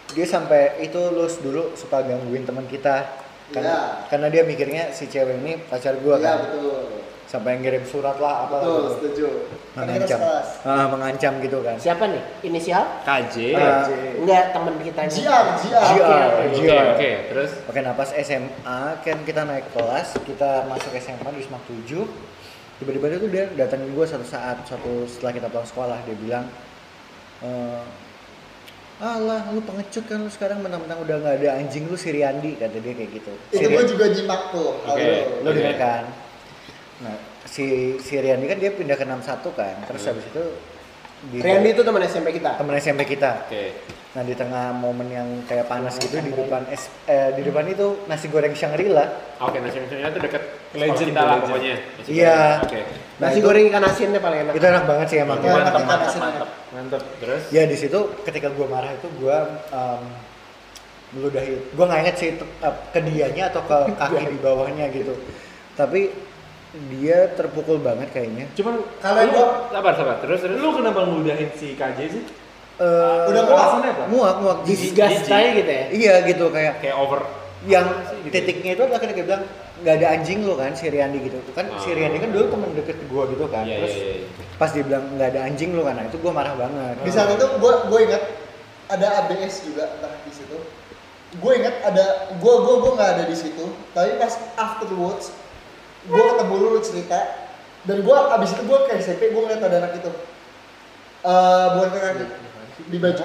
dia sampai itu lulus dulu suka gangguin teman kita. Karena, Iya. karena dia mikirnya si cewek ini pacar gue Iya kan. betul. Sampai ngirim surat lah apa Betul, gitu. setuju. Mengancam. Ah, mengancam gitu kan. Siapa nih? Inisial? KJ. Ah, Enggak, temen kita JR, JR. JR. Oke, oke. Terus Oke, nah pas SMA kan kita naik kelas, kita masuk SMA di Semak 7 Tiba-tiba dia tuh dia datangin gue satu saat, suatu setelah kita pulang sekolah Dia bilang eh Alah, lu pengecut kan lu sekarang mentang-mentang udah nggak ada anjing lu si Riyandi kata dia kayak gitu. Itu gue juga nyimak tuh. itu. lu denger kan? Nah, si si Riyandi kan dia pindah ke 61 kan. Terus habis itu di Randy itu teman SMP kita. teman SMP kita. oke. Nah di tengah momen yang kayak panas gitu di depan es, eh, di depan itu nasi goreng Shangri-La. Oke, nasi gorengnya tuh deket sekolah Legend kita lah pokoknya. Iya. goreng. Oke. Nah, Nasi itu- goreng ikan asinnya paling enak. Itu enak banget sih emang. Iya, Mantap, mantap, mantap. Mantep. Terus Ya di situ ketika gua marah itu gua um, meludahi. Gua nggak inget sih itu, uh, ke dianya atau ke kaki di bawahnya gitu. Tapi dia terpukul banget kayaknya. Cuman Kalau lu, gua- sabar, sabar. Terus terus lu kenapa ngeludahin si KJ sih? Eh, Udah muak, alasannya apa? muak, muak. Disgust aja gitu ya. Iya gitu kayak kayak over yang gitu. titiknya itu adalah ketika dia bilang nggak ada anjing lo kan si Riyandi gitu kan si Ah. Riyandi kan dulu temen deket gua gitu kan Iya, terus iya, iya. pas dia bilang nggak ada anjing lo kan nah itu gua marah banget Di saat itu gue gue ingat ada ABS juga entah di situ. Gue ingat ada gue gue gue nggak ada di situ. Tapi pas afterwards gue ketemu lu lu cerita dan gue abis itu gue ke SMP gue ngeliat ada anak itu. Eh bukan ke kaki di baju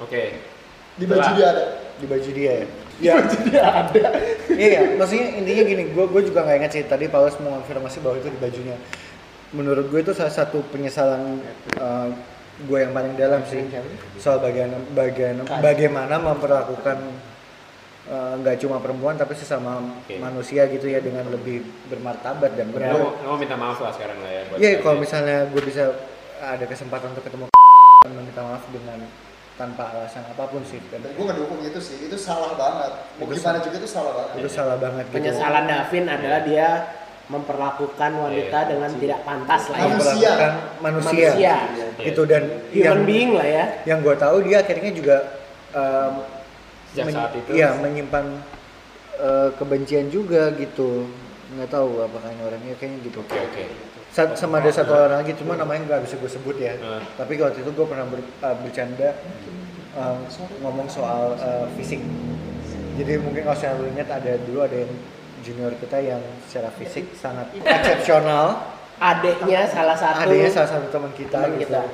Oke. di baju dia ada. di baju dia ya. Ya, dia ada. Iya, iya. maksudnya intinya gini, gue gue juga nggak ingat sih tadi Paulus mau konfirmasi bahwa itu di bajunya. Menurut gue itu salah satu penyesalan uh, gue yang paling dalam sih soal bagian bagian bagaimana memperlakukan uh, nggak cuma perempuan tapi sesama Oke. manusia gitu ya dengan lebih bermartabat dan benar. lu mau minta maaf lah sekarang lah ya. buat Iya, kalau misalnya gue bisa ada kesempatan untuk ketemu meminta maaf dengan tanpa alasan apa pun sih dan gue ngedukung itu sih, itu salah banget. Mau Itu gimana salah. juga itu salah banget. itu salah banget gitu. Penyesalan Davin adalah dia memperlakukan wanita Iya. dengan tidak pantas lah ya. Memperlakukan manusia, Manusia. gitu dan Human yang being lah ya. yang gue tahu dia akhirnya juga um, Sejak men- saat itu. iya menyimpan uh, kebencian juga gitu nggak tahu apakah ini orangnya kayaknya gitu Oke oke. Sa- sama ada satu orang lagi cuma namanya nggak bisa gue sebut ya Hmm. tapi waktu itu gue pernah ber- uh, bercanda uh, ngomong soal uh, fisik jadi mungkin kalau saya ingat ada dulu ada yang junior kita yang secara fisik sangat eksepsional Adiknya salah satu. adanya salah satu teman kita teman gitu kita.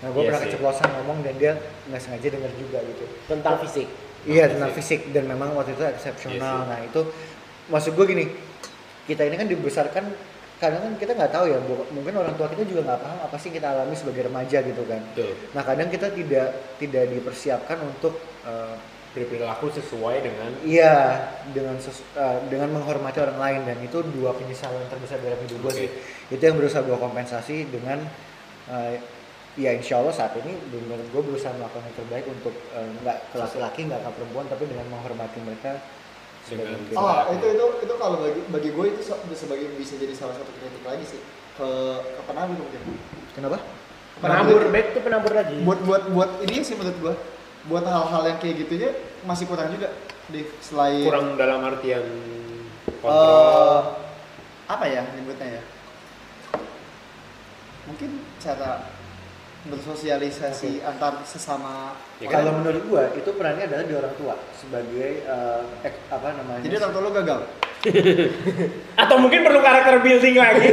nah gue Iya pernah keceplosan ngomong dan dia nggak sengaja denger juga gitu tentang fisik. Iya tentang fisik dan memang waktu itu eksepsional Iya sih. nah itu maksud gue gini kita ini kan dibesarkan kadang kan kita nggak tahu ya mungkin orang tua kita juga nggak paham apa sih kita alami sebagai remaja gitu kan Betul. nah kadang kita tidak tidak dipersiapkan untuk Berperilaku sesuai dengan iya dengan ses- eh, dengan menghormati orang lain dan itu dua penyesalan terbesar dalam hidup gue Oke. sih itu yang berusaha gue kompensasi dengan eh, ya insya Allah saat ini menurut gue berusaha melakukan yang terbaik untuk eh, nggak ke laki-laki nggak ke perempuan tapi dengan menghormati mereka sebagai. Oh, itu itu itu kalau bagi bagi gue itu sebagai bisa jadi salah satu kritik lagi sih ke ke penabur mungkin. kenapa Penabur, back tuh penabur lagi. Buat buat buat ini sih menurut gue buat hal-hal yang kayak gitunya masih kurang juga deh selain kurang dalam artian eh, kontrol. apa ya nyebutnya ya mungkin cara bersosialisasi antar sesama Ya kan? kalau menurut gue itu perannya adalah di orang tua sebagai eh, ek- apa namanya jadi orang tua lo gagal Atau mungkin perlu karakter building lagi.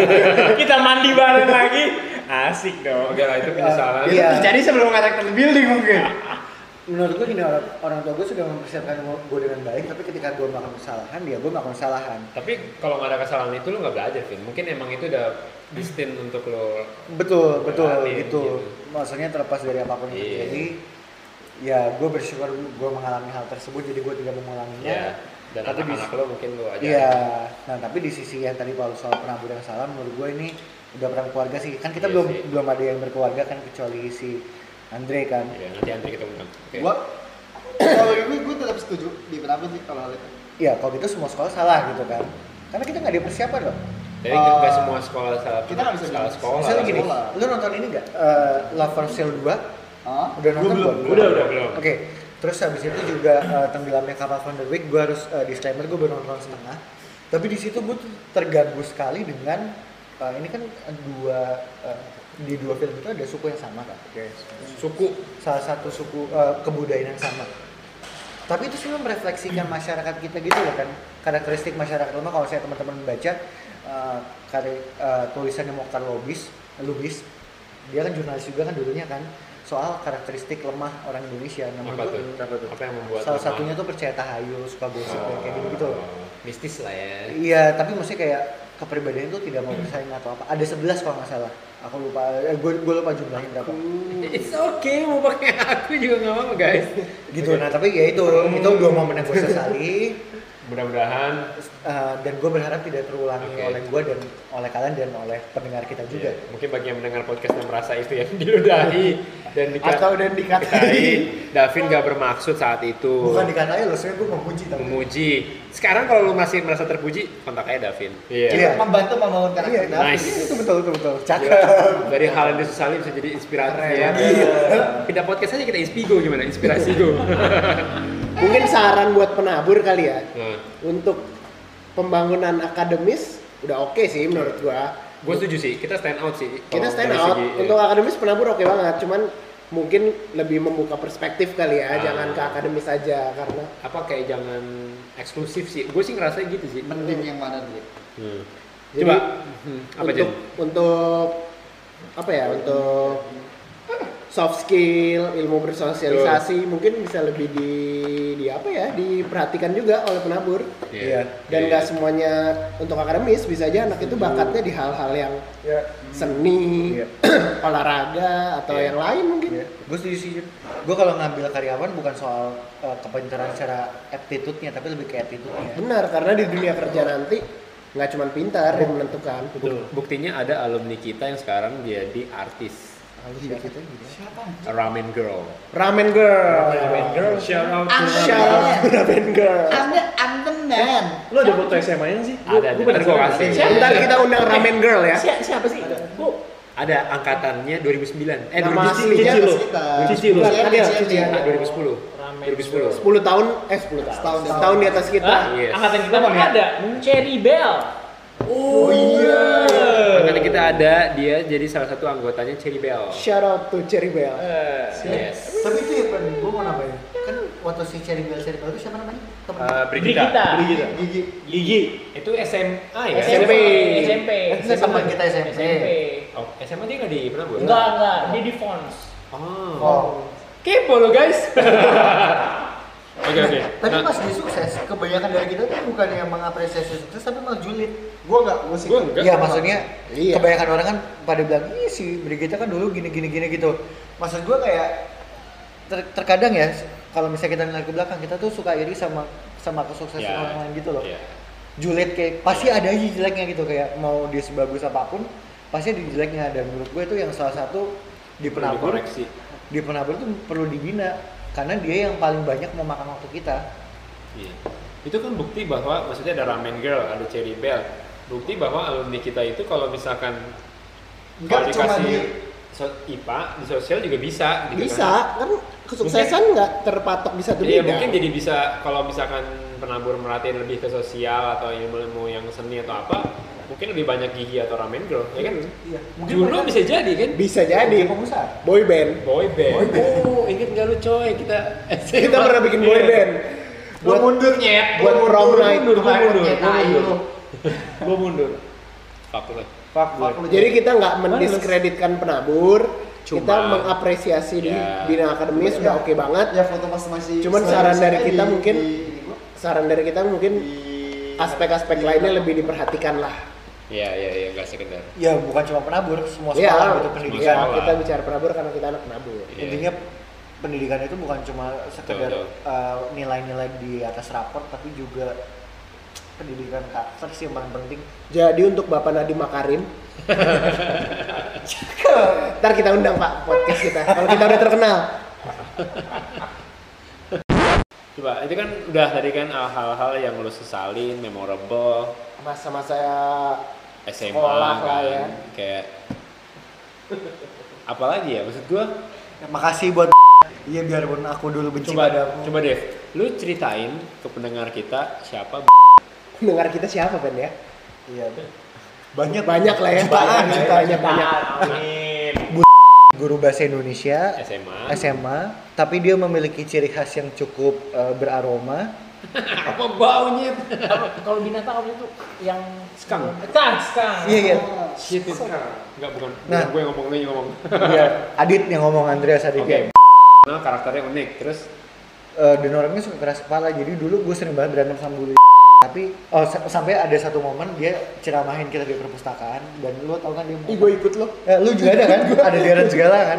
Kita mandi bareng lagi. Asik dong. Oke lah itu penyesalan. Iya. jadi sebelum karakter building mungkin menurut gue gini orang, orang tua gue sudah mempersiapkan gue dengan baik tapi ketika gue melakukan kesalahan dia gue melakukan kesalahan Tapi kalau nggak ada kesalahan itu lu nggak belajar, Vin. Mungkin emang itu udah distin untuk lo. betul betul Beralih, gitu gitu. maksudnya terlepas dari apa pun yang Iya. terjadi ya gue bersyukur gue mengalami hal tersebut jadi gue tidak mengulanginya Ya. Dan Tapi di- anak-anak lo mungkin lo aja. Iya, nah tapi di sisi yang tadi Paul soal penabur yang salah, menurut gue ini udah peran keluarga sih. Kan kita Iya belum sih. belum ada yang berkeluarga kan kecuali si Andre kan. Ya, nanti Andre kita undang. Oke. gua kalau gue gue tetap setuju di penabur sih kalau hal itu Iya, kalau gitu semua sekolah salah gitu kan. Karena kita nggak dipersiapkan loh. Jadi nggak nggak Eh, semua sekolah salah. kita nggak bisa salah sekolah. Misalnya gini, sekolah. lu nonton ini nggak? Eh, Love for Sale 2? Hah? Udah nonton belum. belum? Udah, udah, belum. Oke, terus habis itu juga eh, tenggelamnya kapal Van der Wijk, gue harus eh, disclaimer gue baru nonton setengah. Tapi di situ gue tuh terganggu sekali dengan eh, ini kan dua eh, di dua film itu ada suku yang sama kan? Oke. Suku. Salah satu suku eh, kebudayaan yang sama. Tapi itu sebenarnya merefleksikan masyarakat kita gitu loh kan. Karakteristik masyarakat lemah kalau saya teman-teman baca eh, karya eh, tulisannya Mokhtar Lubis, Lubis, dia kan jurnalis juga kan dulunya kan soal karakteristik lemah orang Indonesia. Apa tuh? Apa yang membuat salah lemah? satunya tuh percaya tahayul, suka gosip dan kayak gitu gitu. Oh, Mistis lah ya. Iya, tapi maksudnya kayak kepribadian itu tidak mau bersaing atau apa. Ada 11 kalau nggak salah. Aku lupa, eh, gue, gue lupa jumlahnya berapa. It's okay mau pakai aku juga nggak apa-apa guys. Gitu, nah tapi ya itu, itu dua momen yang gue sesali. Mudah-mudahan Uh, dan gue berharap tidak terulangi Oke. oleh gue dan oleh kalian dan oleh pendengar kita juga. ya, mungkin bagi yang mendengar podcast dan merasa itu yang diludahi dan dika- atau dan dikatai dikatai, Davin gak bermaksud saat itu Bukan dikatain loh, sebenarnya gue memuji tapi. memuji. Sekarang kalau lu masih merasa terpuji, kontak aja Davin. Iya. membantu membangun Iya, karakter David. Nice. itu betul betul betul. Cakep. Dari hal yang disesali bisa jadi inspirasi Keren. ya. Kita podcast aja kita inspigo gimana? Inspirasi go. Mungkin saran buat penabur kali ya. Nah, Untuk pembangunan akademis udah oke sih menurut gua. gue setuju sih, kita stand out sih. Kita kalau stand out segi- iya. untuk akademis penabur oke banget, cuman mungkin lebih membuka perspektif kali ya, Ah. jangan ke akademis aja karena apa kayak jangan eksklusif sih. Gue sih ngerasa gitu sih. mending yang mana dulu Hmm. Jadi, Coba hmm, apa untuk Jen? untuk apa ya untuk soft skill ilmu bersosialisasi mungkin bisa lebih di di apa ya diperhatikan juga oleh penabur Iya. dan nggak semuanya untuk akademis bisa aja anak itu bakatnya di hal-hal yang Iya. seni Iya. olahraga atau yang lain mungkin Iya. Gue setuju sih. Gue kalau ngambil karyawan bukan soal uh, kepintaran secara aptitude-nya, tapi lebih ke attitude-nya. benar karena di dunia kerja nanti nggak cuma pintar yang menentukan Buk- Buktinya ada alumni kita yang sekarang jadi artis. Halus ya kita gitu. Ramen Girl. ramen girl Ramen girl. Shout out to Shout out ramen girl Anda I'm the man. Lo ada foto SMA nya sih? Ada, Gue Gua gua kasih. Ntar kita undang ramen girl ya siapa, siapa sih bu Ada angkatannya 2009. Eh Nama 2010. aslinya Cici lo. kita. Cici lo. Bukan, ada Cici. Cici. Ah, 2010. Ramen 2010. 10 tahun eh 10 tahun Setahun. setahun di atas kita? Yes. angkatan kita mana ada Cherry Bell Oh iya. Angkatan kita ada dia jadi salah satu anggotanya Cherry Bell. shout out to Cherry Bell Yes. Tapi itu ya, gue mau nambahin. Kan waktu si Cherry Bell Cherry Bell itu siapa namanya? Temen. Uh, Brigita Brigita. Brigita. Gigi. Gigi. Itu SMA ya? SMP. SMP Enggak teman kita SMP. SMP Oh, SMA dia nggak di Penabur? enggak enggak dia di Fons Oh. Oh. Kepo lo guys. Oke oke. Tapi Nah, pas dia sukses, kebanyakan dari kita tuh bukan yang mengapresiasi sukses, tapi malah julid. Gua enggak, gua sih. Gua enggak. Iya, maksudnya Iya. kebanyakan orang kan pada bilang, "Ih, si Brigita kan dulu gini gini gini gitu." Maksud gua kayak ter- terkadang ya kalau misalnya kita ngeliat ke belakang, kita tuh suka iri sama sama kesuksesan Ya. orang lain gitu loh. Iya. Julid kayak pasti ada aja jeleknya gitu kayak mau dia sebagus apa pun, pasti ada jeleknya dan menurut gue itu yang salah satu di penabur di penabur tuh perlu dibina karena dia yang paling banyak memakan waktu kita. Iya. Itu kan bukti bahwa maksudnya ada Ramen Girl, ada Cherry Bell. Bukti bahwa alumni kita itu kalau misalkan Enggak kalau cuma di so- IPA di sosial juga bisa gitu bisa kan kesuksesan nggak terpatok di satu Iya bidang mungkin jadi bisa kalau misalkan penabur merhatiin lebih ke sosial atau ilmu-ilmu yang seni atau apa mungkin lebih banyak gigi atau ramen girl ya kan? Iya. Juno bisa jadi kan? Bisa jadi. pengusaha. boy band. Boy band, oh inget nggak lu coy? Kita kita pernah bikin boy band. Gua mundur nyet. buat Gua prom night. mundur, gua mundur, tai mundur. Gue mundur. Fuck lu. Fuck gue. Fuck lu. jadi kita nggak mendiskreditkan penabur. Cuma- kita mengapresiasi di Ya. bidang akademis Iya. sudah oke banget. Ya foto pas masih Cuman saran dari kita di- mungkin- saran dari kita mungkin aspek-aspek lainnya lebih diperhatikan lah Iya iya iya nggak sekedar. Ya bukan cuma penabur, semua Iya, sekolah gitu pendidikan. ya, sekolah. kita bicara penabur karena kita anak penabur Iya. Intinya pendidikan itu bukan cuma sekedar uh, nilai-nilai di atas raport, tapi juga pendidikan karakter sih yang paling penting. jadi untuk bapak Nadiem Makarim ntar kita undang pak podcast kita kalau kita udah terkenal Coba itu kan udah tadi kan hal-hal yang lu sesalin, memorable, masa-masa SMA Sekolah kan, lah ya. kayak apalagi ya maksud gua Ya, makasih buat Iya biarpun aku dulu benci coba padamu. coba Dev lu ceritain ke pendengar kita siapa pendengar kita siapa Ben ya Iya. Banyak banyak lah ya Jutaan, banyak jutaan. banyak, banyak. Guru bahasa Indonesia SMA SMA, tapi dia memiliki ciri khas yang cukup uh, beraroma. apa baunya kalau binatang apa itu yang Skang. skang skang Iya iya. shit itu enggak bukan Nah. bukan gue yang ngomong yang ngomong Iya. Adit yang ngomong Andreas Adit oke ya. nah karakternya unik terus Eh, dan orangnya suka keras kepala jadi dulu gue sering banget berantem sama bule tapi oh sa- sampai ada satu momen dia ceramahin kita di perpustakaan dan lu tau kan dia Ih, gue ikut lo Eh, lu juga ada kan? Ada Darren segala kan?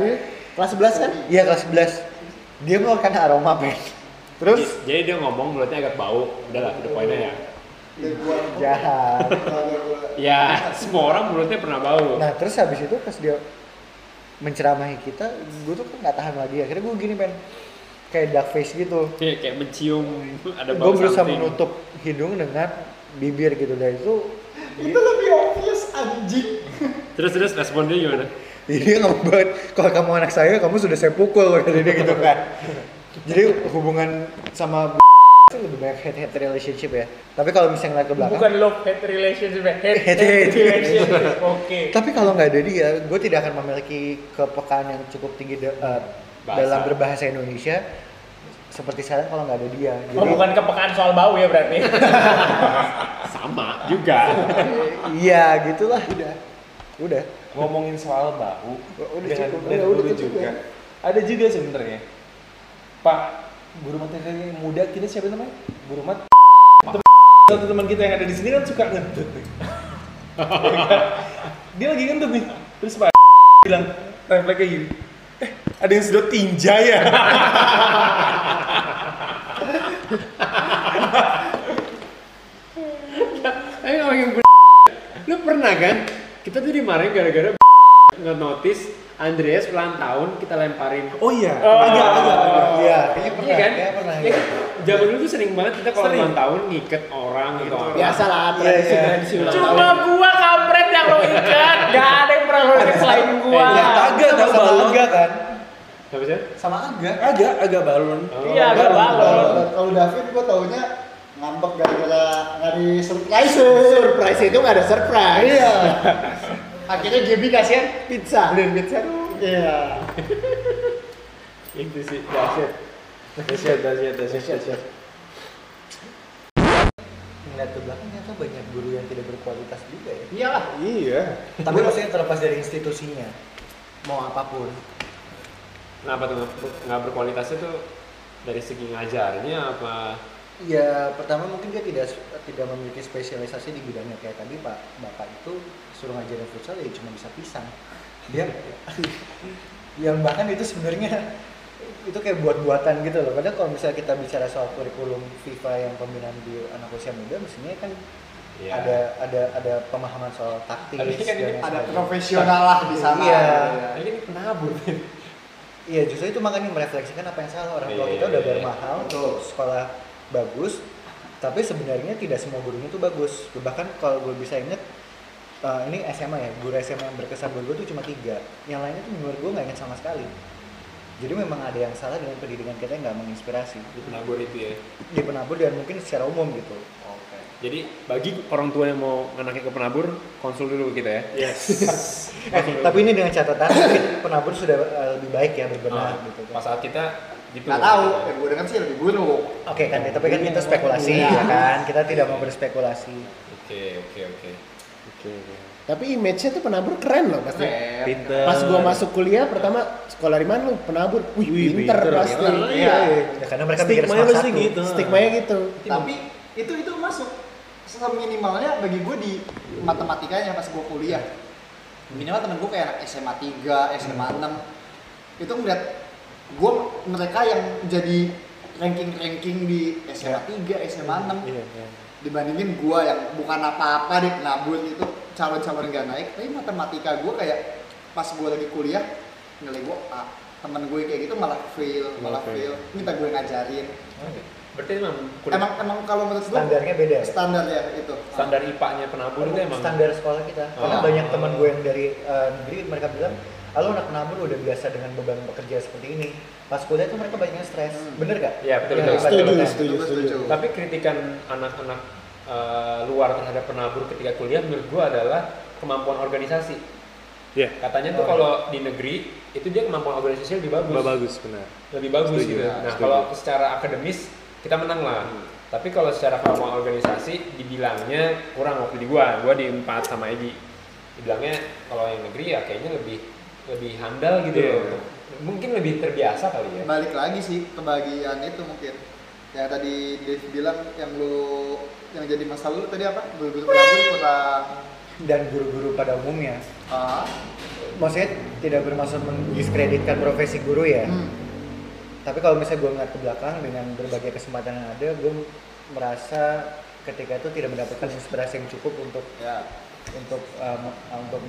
Kelas 11 kan? Iya kelas 11 dia mengeluarkan aroma pen terus? Jadi dia ngomong mulutnya agak bau. Udahlah udah poinnya ya. Jahat. Ya semua orang mulutnya pernah bau. Nah terus habis itu pas dia menceramahi kita gue tuh kan nggak tahan lagi. Akhirnya gue gini pen kayak duck face gitu kayak kayak mencium ada gue bau berusaha something. menutup hidung dengan bibir gitu dan itu itu lebih obvious anjing. terus terus respon dia gimana Jadi dia ngomong banget, kalau kamu anak saya, kamu sudah saya pukul kata dia gitu kan. Jadi hubungan sama itu lebih banyak hate hate relationship ya. Tapi kalau misalnya ngeliat ke belakang, bukan love hate relationship hate hate, Hate-hate. relationship oke tapi kalau nggak ada dia, gue tidak akan memiliki kepekaan yang cukup tinggi da- eh, Bahasa. dalam berbahasa Indonesia seperti sekarang kalau nggak ada dia. Jadi oh bukan kepekaan soal bau ya berarti sama juga iya gitulah. Udah. Udah. Ngomongin soal bau Udah dengan cukup. dan Udah, udah cukup juga. ya. Ada juga sebenarnya. Pak guru matematika yang muda kita siapa namanya guru mat Satu teman kita yang ada di sini kan suka ngentut nih. Dia lagi ngentut nih. Terus Pak bilang refleksnya gini. Ada yang sedot tinja ya? Ayo ngomongin Lu pernah kan? Kita tuh dimarahin gara-gara nge-notice Andreas ulang tahun kita lemparin Oh iya. agak, agak, agak. iya kayaknya pernah Iya kan? kayaknya pernah Iya ya. Zaman dulu tuh sering banget kita kalau ulang tahun ngiket orang gitu. Biasa lah tradisi Iya, iya. tradisi ulang Cuma tahun. gua kampret yang lo ikat. Gak ada yang pernah lo ikat selain gua. Yang agak sama tau sama balon. Aga kan Apa sih? sama Aga Agak, agak balon. Oh. Iya, agak balon. Kalau David gue taunya ngambek gara-gara nggak di surprise. Surprise itu nggak ada surprise. Iya. Akhirnya Gaby kasihan Pizza. beliin pizza. Iya. Itu sih dahsyat. Dahsyat, dahsyat, dahsyat, dahsyat. ngeliat ke belakang ternyata banyak guru yang tidak berkualitas juga ya Iyalah. Iya. tapi maksudnya terlepas dari institusinya mau apa pun Kenapa tuh nggak- berkualitasnya tuh dari segi ngajarnya apa? Ya pertama mungkin dia tidak tidak memiliki spesialisasi di bidangnya kayak tadi Pak Bapak itu suruh ngajarin futsal ya cuma bisa pisang. Dia yang bahkan itu sebenarnya itu kayak buat-buatan gitu loh. Padahal kalau misalnya kita bicara soal kurikulum FIFA yang pembinaan di anak usia muda, mestinya kan Iya. ada ada ada pemahaman soal taktis. Tapi kan ini Ada profesional lah di sana. Iya. Ini penabur. Iya justru itu makanya merefleksikan apa yang salah. Orang tua Iya, kita udah bayar mahal untuk sekolah bagus tapi sebenarnya tidak semua gurunya itu bagus. Bahkan kalau gue bisa inget eh, ini SMA ya guru SMA yang berkesan buat gue tuh cuma tiga. Yang lainnya tuh menurut gue nggak inget sama sekali. Jadi memang ada yang salah dengan pendidikan kita yang nggak menginspirasi. Penabur itu ya. di penabur dan mungkin secara umum gitu. Jadi bagi orang tua yang mau anaknya ke penabur, konsul dulu ke kita ya. Yes. Eh, tapi ini dengan catatan penabur sudah eh, lebih baik ya berbenah Ah, gitu kan. Pas saat kita gitu. Nggak tahu. Yang gue dengar sih lebih buruk. Oke kan, tapi kan kita spekulasi Iya. ya kan, kita tidak mau berspekulasi. Oke, oke, oke. Oke. Tapi image-nya tuh penabur keren loh pasti. Pinter. Pas gua masuk kuliah pertama sekolah di mana lu? Penabur. Wih, Wih, pinter, pinter. pasti. Iya. Ya, karena mereka smart pasti satu. gitu. Stigmanya gitu. Tapi itu itu masuk seminimalnya bagi gue di matematikanya pas gue kuliah. Minimal temen gue kayak anak SMA 3, SMA 6 itu ngeliat gue mereka yang jadi ranking-ranking di SMA 3, SMA 6 Iya, iya. dibandingin gue yang bukan apa-apa di penabur itu calon-calon gak naik. Tapi matematika gue kayak pas gue lagi kuliah nilai gue A. Temen gue kayak gitu malah fail malah Malah fail. fail. Minta gue ngajarin Berarti emang kuliah- emang emang kalau menurut gue Standarnya beda ya? standarnya itu standar IPA-nya penabur itu emang standar sekolah kita. Karena Oh. banyak teman gue yang dari eh, negeri mereka bilang, "Halo anak penabur udah biasa dengan beban bekerja seperti ini." Pas kuliah tuh mereka banyak stres. Hmm. Bener gak? Iya, betul, betul. hebat Setuju, banget. setuju, setuju. Tapi kritikan anak-anak eh, luar terhadap penabur ketika kuliah menurut gua adalah kemampuan organisasi. Iya. Katanya tuh Oh, kalau di negeri itu dia kemampuan organisasi lebih bagus. Mbak bagus benar. Lebih bagus Setuju, gitu. ya, Nah, setuju. kalau secara akademis kita menang lah. Tapi kalau secara kemampuan organisasi dibilangnya kurang waktu di gua. Gua di 4 sama Egi. Dibilangnya kalau yang negeri ya kayaknya lebih lebih handal gitu Iya. loh. Mungkin lebih terbiasa kali ya. balik lagi sih ke bagian itu mungkin ya tadi Dave bilang yang lu yang jadi masalah lu tadi apa guru-guru kurang Dan guru-guru pada umumnya. ah Maksudnya tidak bermaksud mendiskreditkan profesi guru ya. hmm, Tapi kalau misalnya gue ngeliat ke belakang dengan berbagai kesempatan yang ada, gue merasa ketika itu tidak mendapatkan inspirasi yang cukup untuk ya untuk um, untuk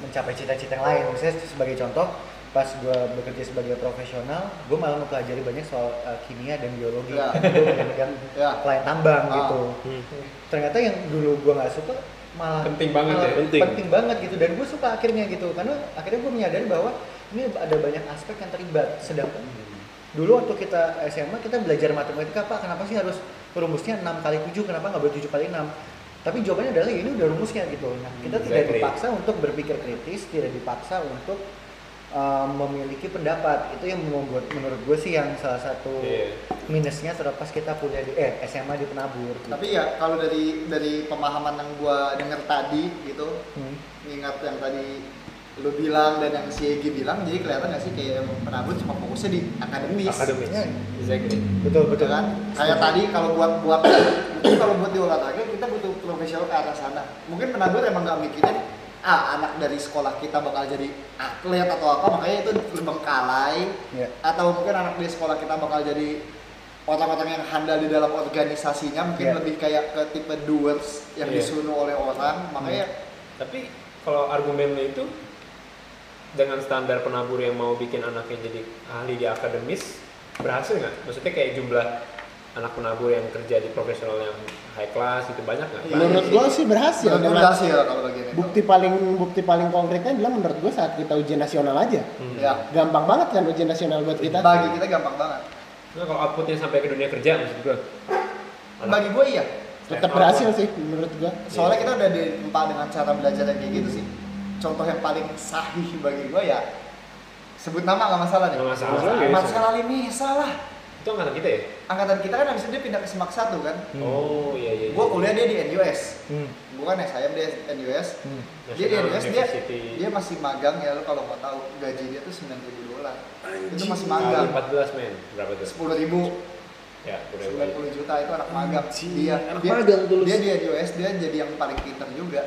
mencapai cita-cita yang lain. Misalnya sebagai contoh, pas gue bekerja sebagai profesional, gue malah mempelajari banyak soal uh, kimia dan biologi. Ya. gue megang Ya. klien tambang Ah. gitu. Ternyata yang dulu gue nggak suka malah Penting banget malah ya? Penting. banget gitu dan gue suka akhirnya gitu karena akhirnya gue menyadari bahwa ini ada banyak aspek yang terlibat sedangkan dulu waktu kita SMA kita belajar matematika apa kenapa sih harus rumusnya 6 kali 7 kenapa nggak boleh 7 kali 6 tapi jawabannya adalah ya ini udah rumusnya gitu nah kita tidak Exactly. dipaksa untuk berpikir kritis tidak dipaksa untuk uh, memiliki pendapat itu yang membuat menurut gue sih yang salah satu Iya. minusnya terlepas kita kuliah di eh SMA di penabur gitu. tapi ya kalau dari dari pemahaman yang gua denger tadi gitu Hmm. ingat yang tadi lu bilang dan yang si Egi bilang jadi kelihatan gak sih kayak emang penabur cuma fokusnya di akademis Akademis. Ya, Exactly. betul betul kan kayak tadi kalau buat buat mungkin kalau buat di olahraga kita butuh profesional ke arah sana mungkin penabur emang gak mikirin ah anak dari sekolah kita bakal jadi atlet atau apa makanya itu terbengkalai ya atau mungkin anak di sekolah kita bakal jadi orang-orang yang handal di dalam organisasinya mungkin Ya. lebih kayak ke tipe doers yang Iya. disuruh oleh orang makanya Tapi kalau argumen lu itu dengan standar penabur yang mau bikin anaknya jadi ahli di akademis berhasil nggak? Maksudnya kayak jumlah anak penabur yang kerja di profesional yang high class itu banyak nggak? Iya. Menurut gua sih berhasil. menurut gue berhasil kalau bagian itu Bukti paling bukti paling konkretnya adalah menurut gua saat kita ujian nasional aja. Hmm. ya Gampang banget kan ujian nasional buat kita. bagi kita gampang banget Nah, kalau outputnya sampai ke dunia kerja maksud gua. Anak- bagi gue iya Tetap berhasil sih menurut gua. soalnya kita udah ditempa dengan cara belajar yang kayak gitu sih contoh yang paling sahih bagi gue ya sebut nama nggak masalah nih Nggak masalah. Masalah, Marcel Alimisa lah Itu angkatan kita ya? angkatan kita kan habis itu dia pindah ke Semak satu kan Oh iya iya. iya. gue kuliah dia di NUS hmm. bukan SIM dia NUS Hmm. dia di NUS dia dia masih magang ya lo kalau mau tahu gaji dia tuh sembilan ribu dolar itu masih Kali magang 14 men. Berapa tuh? sepuluh ribu Ya, udah sembilan puluh juta itu anak magang dia anak dia, magang tuh lu. dia di NUS dia jadi yang paling pinter juga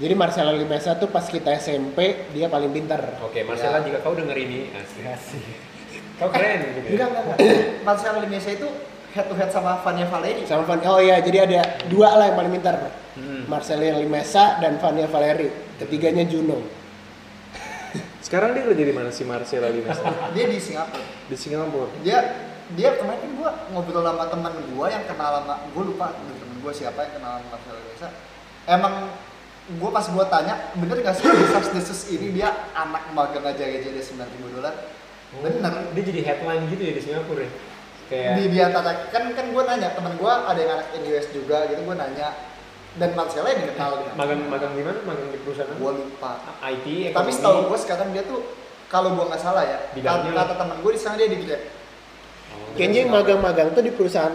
Jadi Marcelo Limesa tuh pas kita SMP dia paling pintar. Oke, Marcella Ya. jika kau denger ini asik. Kau keren gitu. ya. enggak enggak enggak Marcelo Limesa itu head to head sama Vania Valeri Sama Van Oh iya, jadi ada dua lah yang paling pintar. Hmm. Marcelo Limesa dan Vania Valeri. Ketiganya Juno. Sekarang dia kerja di mana si Marcela Limes? dia di Singapura di Singapura. dia dia kemarin kan gua ngobrol sama teman gua yang kenal sama gua lupa temen gua siapa yang kenal sama Marcelo Limesa emang gua pas gua tanya bener gak sih desas ini dia anak magang aja gaji dia sembilan ribu dolar bener Dia jadi headline gitu ya di Singapura ya. Kayak di di antara kan kan gue nanya teman gue ada yang anak NUS juga gitu gue nanya dan Marcella yang dikenal dengan magang magang di mana? Magang di perusahaan gue lupa IT, tapi ekonomi. setahu gue sekarang dia tuh kalau gue nggak salah ya Bidangnya. kata, kata teman gue di sana dia di Grab Yang magang-magang tuh di perusahaan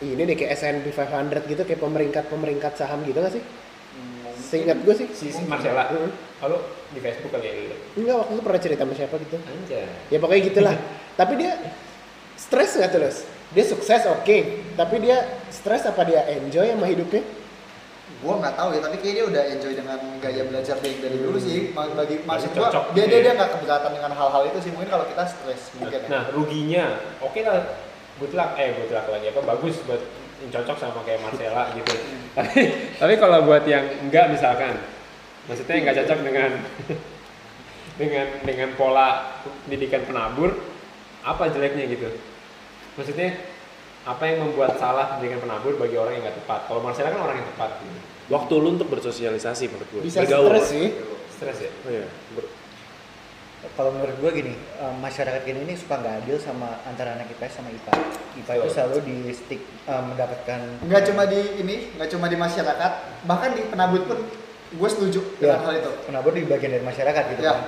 ini deh kayak S&P 500 gitu kayak pemeringkat-pemeringkat saham gitu gak sih? Seingat gue sih. si, si Marcella. Heeh. Lalu di Facebook kali ya dulu. Enggak, waktu itu pernah cerita sama siapa gitu. Anjay. Ya pokoknya gitulah. tapi dia stres nggak terus? Dia sukses oke, tapi dia stres apa dia enjoy sama hidupnya? Gue nggak tahu ya tapi kayaknya dia udah enjoy dengan gaya belajar dia dari dulu sih. Ma- bagi maksud gue dia gitu dia ya. dia nggak keberatan dengan hal-hal itu sih. Mungkin kalau kita stres mungkin ya. Nah, ruginya oke lah good luck. Eh good luck lagi apa? Bagus buat yang cocok sama kayak Marcella gitu. tapi tapi kalau buat yang enggak misalkan maksudnya yang nggak cocok dengan dengan dengan pola pendidikan penabur apa jeleknya gitu? Maksudnya apa yang membuat salah pendidikan penabur bagi orang yang nggak tepat kalau Marcella kan orang yang tepat gitu. Waktu lu untuk bersosialisasi menurut gue. Bisa Bergaul. stres sih. stres ya Oh, iya. Ber- kalau menurut gue gini eh, masyarakat gini ini suka nggak adil sama antara anak IPS sama IPA IPA itu selalu di stick eh, mendapatkan nggak cuma di ini nggak cuma di masyarakat bahkan di penabut pun gue setuju dengan Ya. hal itu penabur di bagian dari masyarakat gitu Ya. kan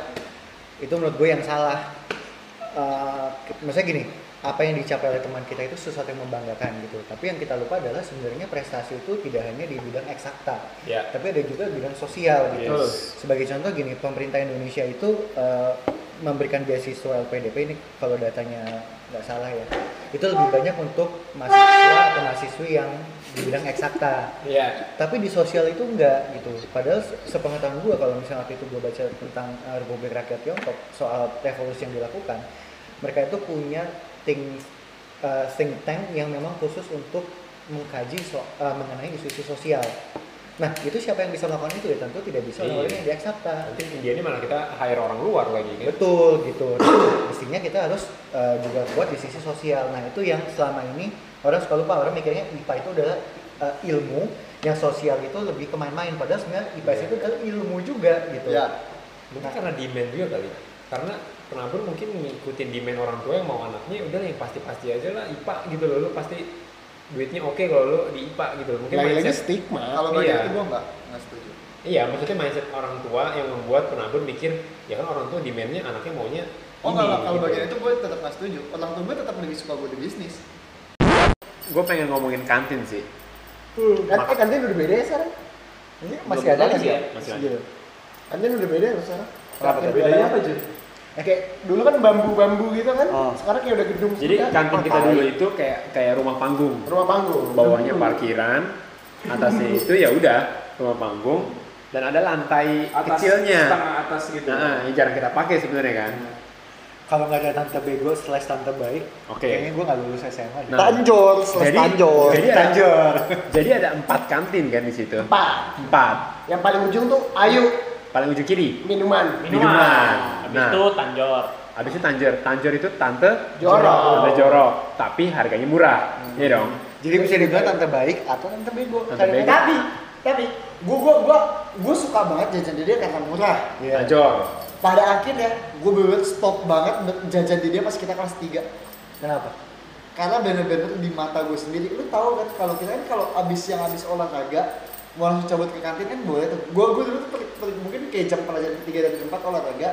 itu menurut gue yang salah Eh, maksudnya gini apa yang dicapai oleh teman kita itu sesuatu yang membanggakan gitu. Tapi yang kita lupa adalah sebenarnya prestasi itu tidak hanya di bidang eksakta ya. tapi ada juga bidang sosial gitu. Yes. sebagai contoh gini pemerintah Indonesia itu eh, memberikan beasiswa LPDP ini kalau datanya nggak salah ya itu lebih banyak untuk mahasiswa atau mahasiswi yang di bidang eksakta. Ya. Tapi di sosial itu enggak gitu. Padahal se- sepengetahuan gue kalau misalnya waktu itu gue baca tentang uh, Republik Rakyat Tiongkok soal revolusi yang dilakukan mereka itu punya think uh, think tank yang memang khusus untuk mengkaji so- uh, mengenai isu-isu sosial nah itu siapa yang bisa melakukan itu ya tentu tidak bisa Iya. orang yang di eksakta nanti India ini malah kita hire orang luar lagi kan Betul gitu. Nah, Mestinya kita harus uh, juga kuat di sisi sosial. Nah itu yang selama ini orang suka lupa orang mikirnya IPA itu adalah uh, ilmu, yang sosial itu lebih ke main-main. Padahal sebenarnya IPS Iya. itu adalah ilmu juga gitu. ya mungkin karena demand juga kali karena penabur mungkin ngikutin demand orang tua yang mau anaknya udah yang pasti-pasti aja lah IPA gitu loh lu pasti duitnya oke kalau lu di IPA gitu loh mungkin Lagi-lagi mindset stigma. kalau bagi Iya. itu gue nggak nggak setuju iya maksudnya mindset orang tua yang membuat penabur mikir ya kan orang tua demandnya anaknya maunya oh ini, kalau kalau gitu. bagian itu gue tetap nggak setuju orang tua gue tetap lebih suka gue di bisnis gue pengen ngomongin kantin sih Hmm, kan, eh, kantin udah beda ya sekarang? Ini masih ada kan sih ya? ya, masih ada. Kantin udah beda ya sekarang? Kenapa? Bedanya apa, Jun? Ya kayak dulu kan bambu-bambu gitu kan, Oh. sekarang kayak udah gedung Jadi kantin kita dulu itu kayak kayak rumah panggung. rumah panggung. Bawahnya parkiran, atasnya itu ya udah rumah panggung dan ada lantai kecilnya. Setengah atas gitu. Nah, yang jarang kita pakai sebenarnya kan. Kalau nggak ada tante bego slash tante baik, Oke. kayaknya gue nggak lulus SMA. Nah, Tanjor, slash jadi, tanjor. jadi ada, Tanjor. jadi ada empat kantin kan di situ. Empat. Empat. Yang paling ujung tuh ayu Paling ujung kiri. minuman. Minuman. Habis Nah. itu tanjor. Habis itu Tanjor. Tanjor itu tante Jorok. Tante jorok, tapi harganya murah. Iya dong. Jadi bisa dibilang tante baik atau tante bego. Tante bego. Tapi, tapi gue gue gue gue suka banget jajan di dia karena murah. Iya. Tanjor. Pada akhirnya gue bener stop banget jajan di dia pas kita kelas 3 Kenapa? karena bener-bener di mata gue sendiri lu tahu kan kalau kita kan kalau abis yang abis olahraga mau langsung cabut ke kantin kan boleh tuh. Gue gue dulu tuh mungkin kayak jam pelajaran ketiga dan keempat olahraga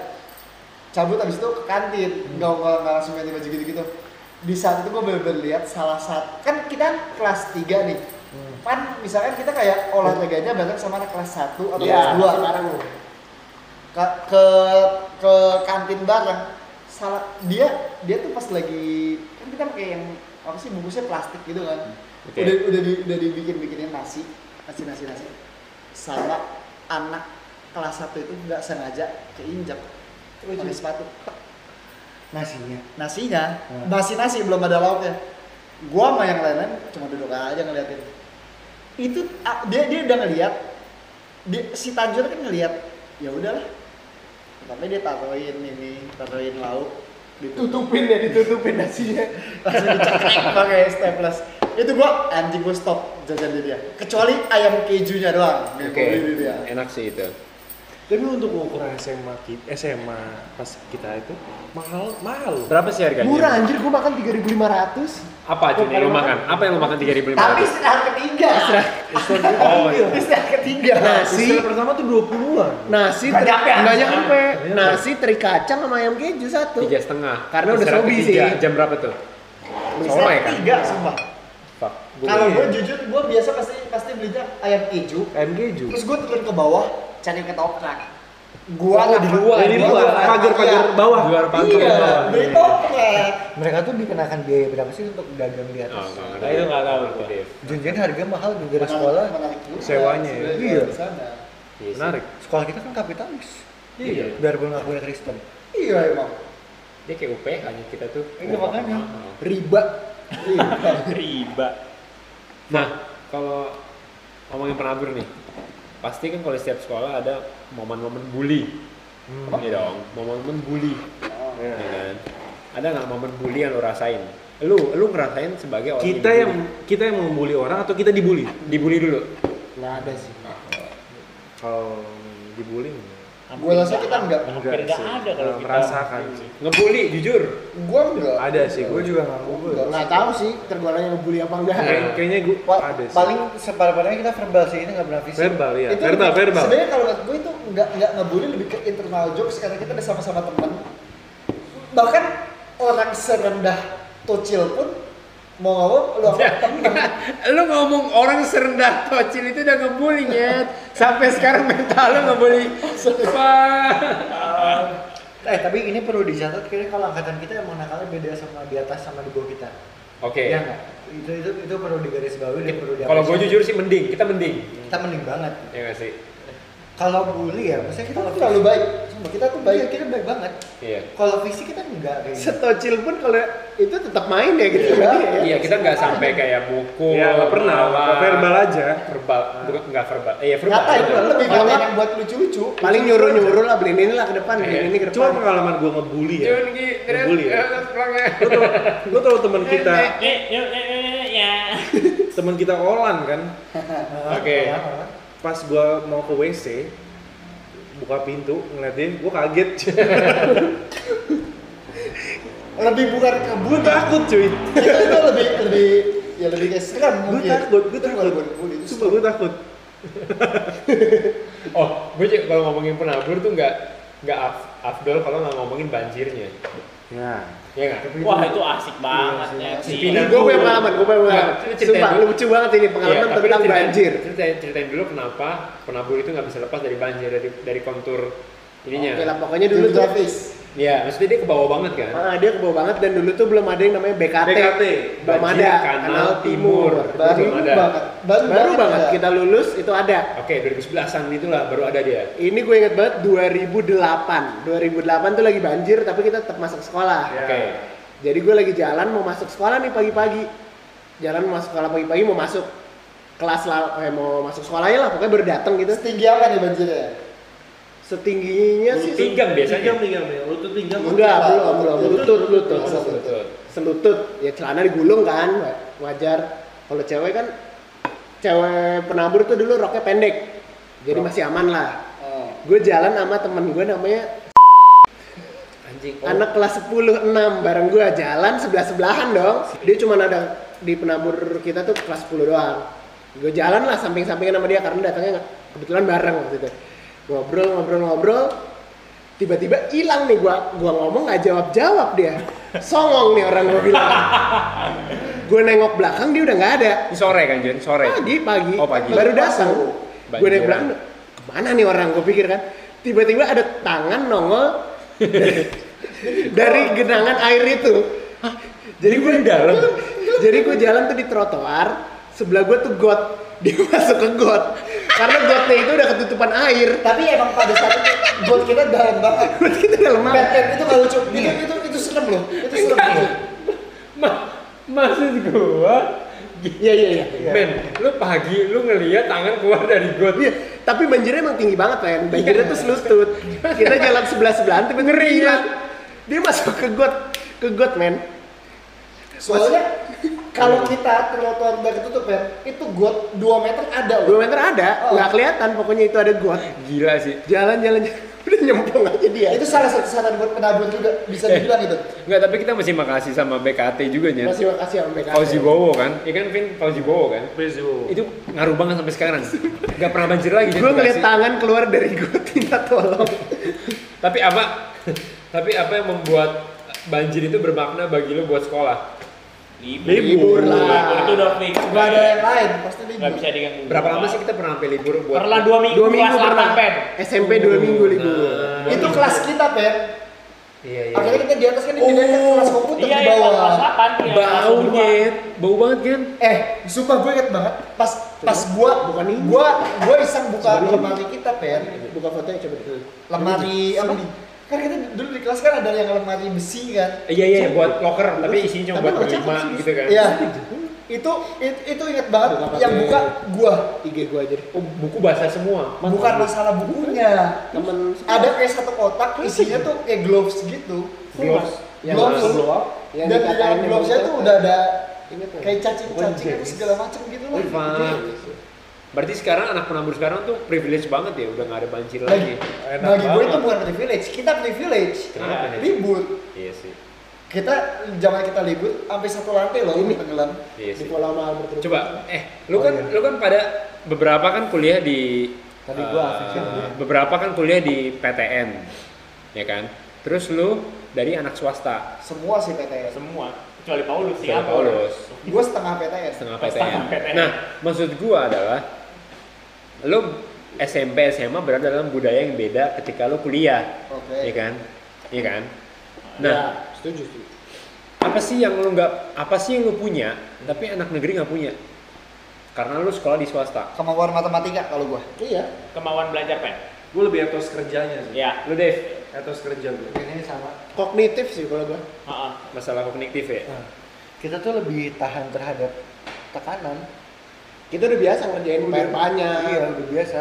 cabut abis itu ke kantin. Nggak nggak nggak langsung ganti baju gitu gitu di saat itu gue bener-bener lihat salah satu kan kita kan kelas 3 nih. Kan misalkan kita kayak olahraganya bareng sama anak kelas 1 atau Iya, kelas 2 sekarang. ke ke ke kantin bareng. Salah dia dia tuh pas lagi kan kita pakai yang apa sih bungkusnya plastik gitu kan. Oke. udah udah di, udah dibikin bikinin nasi nasi nasi nasi sama anak kelas satu itu nggak sengaja keinjak. Pakai sepatu. Nasinya. nasinya. Hmm. nasi nasi belum ada lauknya. Gua sama yang lain-lain cuma duduk aja ngeliatin. Itu dia dia udah ngeliat. Dia, si Tanjur kan ngeliat. Ya udahlah. Tapi dia taruhin ini taruhin lauk. Tutupin ya, ditutupin nasinya. langsung dicekrek pakai staples itu gua anjing gua stop jajan di dia kecuali ayam kejunya doang Oke. di dia Enak sih itu. Tapi untuk ukuran SMA kita, SMA pas kita itu mahal mahal. Berapa sih harganya? Murah anjir, gua makan 3.500. Apa Jun yang lu makan? Apa yang lu makan 3500? tapi istirahat ketiga Oh, iya. istirahat ketiga Nasi, Istilah pertama tuh 20-an. nasi, Nggak teri- nyampe, nyampe. Nasi, teri kacang sama ayam keju satu. tiga setengah. Karena udah Istirahat sobi ketiga. sih. Jam berapa tuh? istirahat Somai kan? tiga sumpah Fuck. Kalau gue jujur gue biasa pasti pasti belinya ayam keju Ayam keju. terus gue turun ke bawah cari ketoprak gua Oh, di luar, Jadi di luar. pagar-pagar bawah. Di luar pagar iya bawah. beli toprak Mereka tuh dikenakan biaya berapa sih untuk dagang di Oh, atas? enggak, Nah, itu nggak tahu. Junjian harga mahal di daerah sekolah. Sewanya ya? Iya. Iya. Menarik. Sekolah kita kan kapitalis. Iya. Biarpun ngakuin Kristen. iya emang Dia kayak UPH nya kita tuh. Iya, makanya. Riba. Riba. Nah, kalau ngomongin penabur nih, pasti kan kalau di setiap sekolah ada momen-momen bully. Iya dong, momen-momen bully. Ya kan? Ada nggak momen bully yang lo rasain? Lu, lu ngerasain sebagai orang Kita yang kita yang membuli orang atau kita dibully? dibully dulu. Nggak ada sih. Kalau dibully. Gue rasa kita enggak Hampir nggak sih. ada kalau kita merasakan. Ngebully, jujur. gue enggak Ada sih, gue juga nggak Gua ngubul. enggak. Nggak tahu sih tergolongnya ngebully apa enggak. Kayak- Kayaknya gue Pa- ada sih. paling separah-parahnya kita verbal sih ini nggak pernah fisik. verbal ya, itu verbal, lebih- verbal. sebenarnya kalau gue itu enggak enggak ngebully lebih ke internal jokes karena kita udah sama-sama teman bahkan orang serendah tocil pun mau mau lu Ya. sama temen lu ngomong orang serendah tocil itu udah ngebully nyet. Sampai sekarang mental lu ngebully. Wah. Eh tapi ini perlu dicatat kayaknya kalau angkatan kita emang nakalnya beda sama di atas sama di bawah kita. Oke. Iya nggak? Itu itu itu perlu digarisbawahi dan perlu Kalau gue jujur sih mending, kita mending. kita mending banget. Ya nggak sih? Kalau bully ya, maksudnya kita kita tuh terlalu baik Sumpah, kita tuh baik, baik kita baik banget. Iya. Kalau fisik kita enggak kayak gitu. Setocil pun kalau itu tetap main ya gitu. Iya. Iya. Iya, kita nggak sampai kayak mukul. Ya nggak pernah, verbal aja. Verbal, bukan nggak verbal. Eh, ya verbal. ngatain bener. lebih Kalau ngatain nggak- yang buat lucu-lucu Paling nyuruh-nyuruh lah beliin ini lah ke depan, beliin ini ke Cuma depan. pengalaman gue ngebully ya. Ngebully ya. ya, terus pulang ya. Lu tau, lu tau teman kita, Eh, eh, eh, ya. teman kita Olan kan. Oke. Pas gue mau ke WC, buka pintu ngeliat dia, gue kaget. lebih bukan ke gue takut cuy. itu, itu lebih lebih ya lebih kayak serem Gue takut, gue Itu takut. itu Sumpah gue takut. Oh, gue juga kalau ngomongin penabur tuh nggak nggak af- afdol kalau nggak ngomongin banjirnya. Ya. Ya nggak? Wah itu asik banget ya. Ini gue punya pengalaman, gue punya pengalaman. Nggak, ceritain Sumpah, dulu. lucu banget ini pengalaman Iya, tapi tentang banjir. Ceritain, ceritain dulu kenapa penabur itu nggak bisa lepas dari banjir dari dari kontur ininya. Oke lah pokoknya dulu tuh. Iya, maksudnya dia ke bawah banget kan. Ah, dia ke bawah banget dan dulu tuh belum ada yang namanya BKT. BKT, belum Banjir ada. Kanal Timur. Baru Belum ada. banget. Baru, Baru banget ada. kita lulus itu ada. Oke, 2011-an itulah baru ada dia. Ini gue inget banget 2008. 2008 tuh lagi banjir tapi kita tetap masuk sekolah. Ya. Oke. Jadi gue lagi jalan mau masuk sekolah nih pagi-pagi. Jalan mau masuk sekolah pagi-pagi mau masuk kelas lah, eh, mau masuk sekolahnya lah pokoknya baru datang gitu. Setinggi apa nih banjirnya? Setingginya sih Pinggang biasanya. Pinggang, pinggang, pinggang. Lutut pinggang. enggak Lutut, belum lutut. belum lutut lutut Betul. selutut ya celana digulung kan wa- wajar kalau cewek kan cewek penabur tuh dulu roknya pendek jadi masih aman lah Oh. gue jalan sama temen gue namanya Anjing. anak kelas 10 6 bareng gue jalan sebelah sebelahan dong dia cuma ada di penabur kita tuh kelas 10 doang gue jalan lah samping-sampingan sama dia karena datangnya nggak- kebetulan bareng waktu itu ngobrol ngobrol ngobrol. Tiba-tiba hilang nih gua gua ngomong nggak jawab jawab dia. Songong nih orang gua bilang. Gue nengok belakang dia udah nggak ada. Ini sore kan, Jen? Sore. pagi pagi, Oh, pagi. baru datang. Gue nengok belakang ke mana nih orang? Gue pikir kan. Tiba-tiba ada tangan nongol dari genangan air itu. Jadi gue dalam? Jadi gue jalan tuh di trotoar sebelah gue tuh got dia masuk ke got karena gotnya itu udah ketutupan air Tapi emang pada saat itu got kita dalam banget. got kita dalam banget pet, itu gak lucu. Itu itu itu serem loh. Itu serem loh. Ma maksud gua iya iya iya Men, lu pagi lu ngeliat tangan keluar dari got. Iya, tapi banjirnya emang tinggi banget kan. Banjirnya tuh selutut. Kita jalan sebelah sebelahan tiba ngeri ya. Dia masuk ke got, ke got men. Soalnya kalau kita trotoar udah ketutup ya, itu got 2 meter ada Dua meter ada, Oh. nggak kelihatan pokoknya itu ada got. Gila sih. Jalan jalan jalan. udah nyemplung aja dia. Itu salah satu saran buat penabur juga bisa Eh. dibilang itu. Enggak, tapi kita masih makasih sama BKT juga nya. Masih makasih sama BKT. Fauzi Bowo kan? Iya kan Vin Fauzi Bowo kan? Bezo. Itu ngaruh banget sampai sekarang. Gak pernah banjir lagi Gue ngeliat tangan keluar dari got minta tolong. Tapi apa? tapi apa yang membuat banjir itu bermakna bagi lu buat sekolah? Libur, Libur lah. Libur itu udah fix. Gak ada yang lain, pasti libur. bisa diganggu. Berapa lama sih kita pernah sampai libur buat? Pernah dua minggu, Dua minggu kelas pernah. 8 pen. SMP dua minggu libur. Nah. Itu kelas kita, Pen. Iya iya. Akhirnya kita di atas kan dipindahin ke kelas komputer Iya, di iya, bawah. kelas 8 iya, kelas Bau dua. nyet, bau banget kan? Eh, sumpah gue inget banget pas pas gua Bukan ini. gua gua iseng buka lemari kita, Pen. Buka fotonya coba dulu. Lemari apa? Kan kita dulu di kelas kan ada yang lemari besi kan. Iya iya buat locker, tapi isinya cuma Tapi buat berlima gitu kan? Iya. Itu itu, itu inget banget Buka yang buka gua. IG gue aja. Oh, buku basah semua. Bukan masalah bukunya. Temen Ada kayak satu kotak isinya tuh kayak gloves gitu. Gloves. yang Gloves. blow up, yang Dan di dikatain dalam yang glovesnya tuh udah ada Ingat nggak? kayak cacing-cacing segala macam gitu lah. Berarti sekarang anak penabur sekarang tuh privilege banget ya, udah nggak ada banjir Bagi, lagi. Enak bagi gue itu bukan privilege, kita privilege. Kenapa nih? Libur. Iya sih. Kita zaman kita libur sampai satu lantai loh ini tenggelam. Iya Di Mahal berterus. Coba, eh, lu kan lu kan pada beberapa kan kuliah di Tadi gua dia. beberapa kan kuliah di PTN, ya kan? Terus lu dari anak swasta, Semua sih PTN. Semua kecuali Paulus sih Kecuali Paulus. Gue setengah PTN. setengah Setengah PTN. PTN. Nah, maksud gua adalah lu SMP SMA berada dalam budaya yang beda ketika lu kuliah, Oke. ya kan? Iya kan? Ya, Nah, setuju setuju. apa sih yang lu nggak apa sih yang lu punya tapi anak negeri nggak punya? Karena lu sekolah di swasta. Kemampuan matematika kalau gue. Iya. kemauan belajar pen. Gue lebih etos kerjanya sih. Ya. Lu Dev, Etos kerja gue. Ini sama. Kognitif sih kalau gue. Heeh. masalah kognitif ya? Nah, kita tuh lebih tahan terhadap tekanan. Kita udah biasa ngerjain PR banyak. Iya, udah biasa.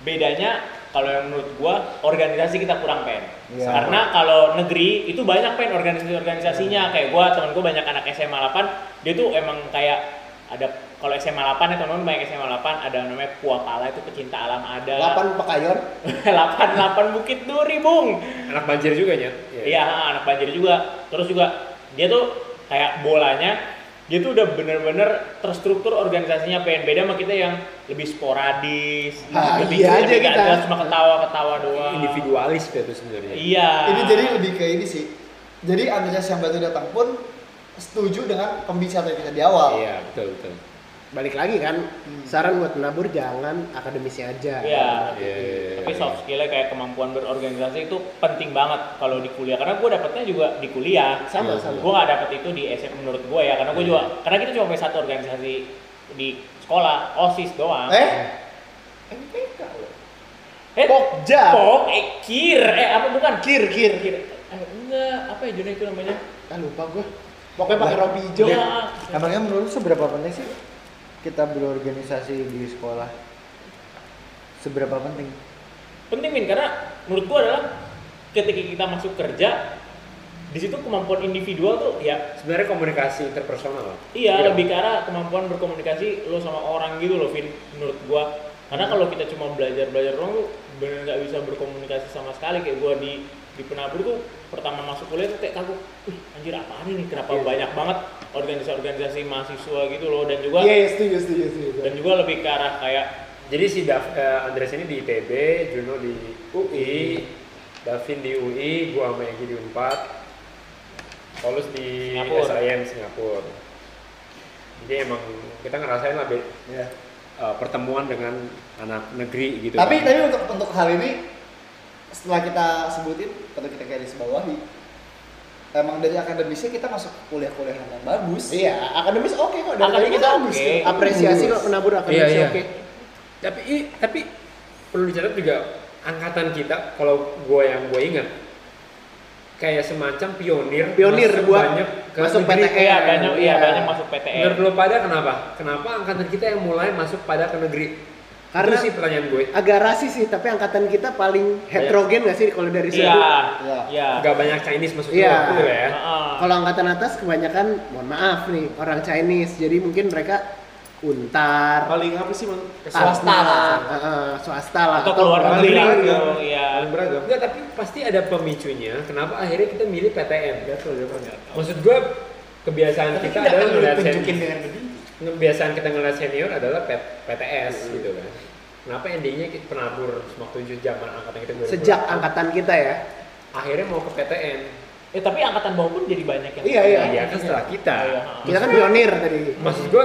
Bedanya kalau yang menurut gua organisasi kita kurang pen. Iya. Karena kalau negeri itu banyak pen organisasi-organisasinya. Kayak gua temen gua banyak anak SMA 8, dia tuh emang kayak ada kalau SMA 8 ya teman-teman banyak SMA 8 ada namanya Puapala itu pecinta alam ada 8 Pekayon. 8 8 Bukit Duri, Bung. Anak banjir juga ya? Iya, anak banjir juga. Terus juga dia tuh kayak bolanya dia tuh udah bener-bener terstruktur organisasinya pengen beda sama kita yang lebih sporadis, Ah, lebih, iya aja kita. jelas cuma ketawa-ketawa doang. Individualis gitu sebenarnya. Iya. Ini jadi lebih ke ini sih. Jadi antusias yang baru datang pun setuju dengan pembicaraan kita di awal. Iya, betul betul. Balik lagi kan saran buat menabur jangan akademisnya aja Iya. Iya. Tapi soft skillnya kayak kemampuan berorganisasi itu penting banget kalau di kuliah. Karena gue dapetnya juga di kuliah. sama sama Gue gak dapet itu di SMP menurut gue ya. Karena gue juga, karena kita cuma punya satu organisasi di sekolah, osis doang. Eh? MPK loh. Eh, Pokja. Pok, eh, kir, eh apa bukan? kir kir Kir. Eh, enggak, apa ya Juna itu namanya? ah lupa gua pokoknya pakai rompi hijau Ya, Emangnya menurut seberapa penting sih kita berorganisasi di sekolah? Seberapa penting? penting min karena menurut gua adalah ketika kita masuk kerja di situ kemampuan individual tuh ya Sebenarnya komunikasi interpersonal. iya Iya. lebih ke arah kemampuan berkomunikasi lo sama orang gitu loh Vin menurut gua karena kalau kita cuma belajar belajar doang tuh bener nggak bisa berkomunikasi sama sekali kayak gua di di penabur tuh pertama masuk kuliah tuh kayak kagum Wih, anjir apaan ini kenapa Iya. banyak banget organisasi-organisasi mahasiswa gitu loh dan juga iya iya, setuju setuju setuju dan juga lebih ke arah kayak Jadi si Dav, eh, Andres ini di ITB, Juno di UI, Davin di UI, gua sama Egi di Unpad, Paulus di Singapura. SIM Singapura. Jadi emang kita ngerasain lah Be, Ya. eh, pertemuan dengan anak negeri gitu. Tapi kan. tapi untuk untuk hal ini setelah kita sebutin atau kita garis bawahi emang dari akademisnya kita masuk kuliah-kuliah yang bagus. iya akademis oke kok dari tadi Akademis kita oke. apresiasi kok penabur akademis Iya, iya. oke tapi i- tapi perlu dicatat juga angkatan kita kalau gua yang gue ingat kayak semacam pionir Pionir masuk buat banyak ke masuk negeri. PTN. iya banyak iya Iya. banyak masuk PTN Menurut lo pada kenapa? Kenapa angkatan kita yang mulai masuk pada ke negeri? Karena- Itu sih pertanyaan gue. agak rasis sih tapi angkatan kita paling heterogen gak sih kalau dari iya segi Iya. iya Gak banyak Chinese masuk Iya. ke gitu ya. Kalau angkatan atas kebanyakan mohon maaf nih orang Chinese jadi mungkin mereka untar paling apa sih man? Swasta lah. heeh, swasta lah atau keluar negeri beragam. gitu iya paling beragam Enggak, tapi pasti ada pemicunya. Kenapa akhirnya kita milih PTN? Gatel. Maksud gue kebiasaan Tapi kita adalah senior. dengan begini. Kebiasaan kita ngeliat senior adalah P- PTS gitu kan. Kenapa endingnya penabur waktu itu zaman angkatan kita 2000. sejak angkatan kita ya akhirnya mau ke PTN. eh tapi angkatan bawah pun jadi banyak yang Iya, iya. Iya kan setelah kita. Iya. kita kan pionir tadi Maksud gue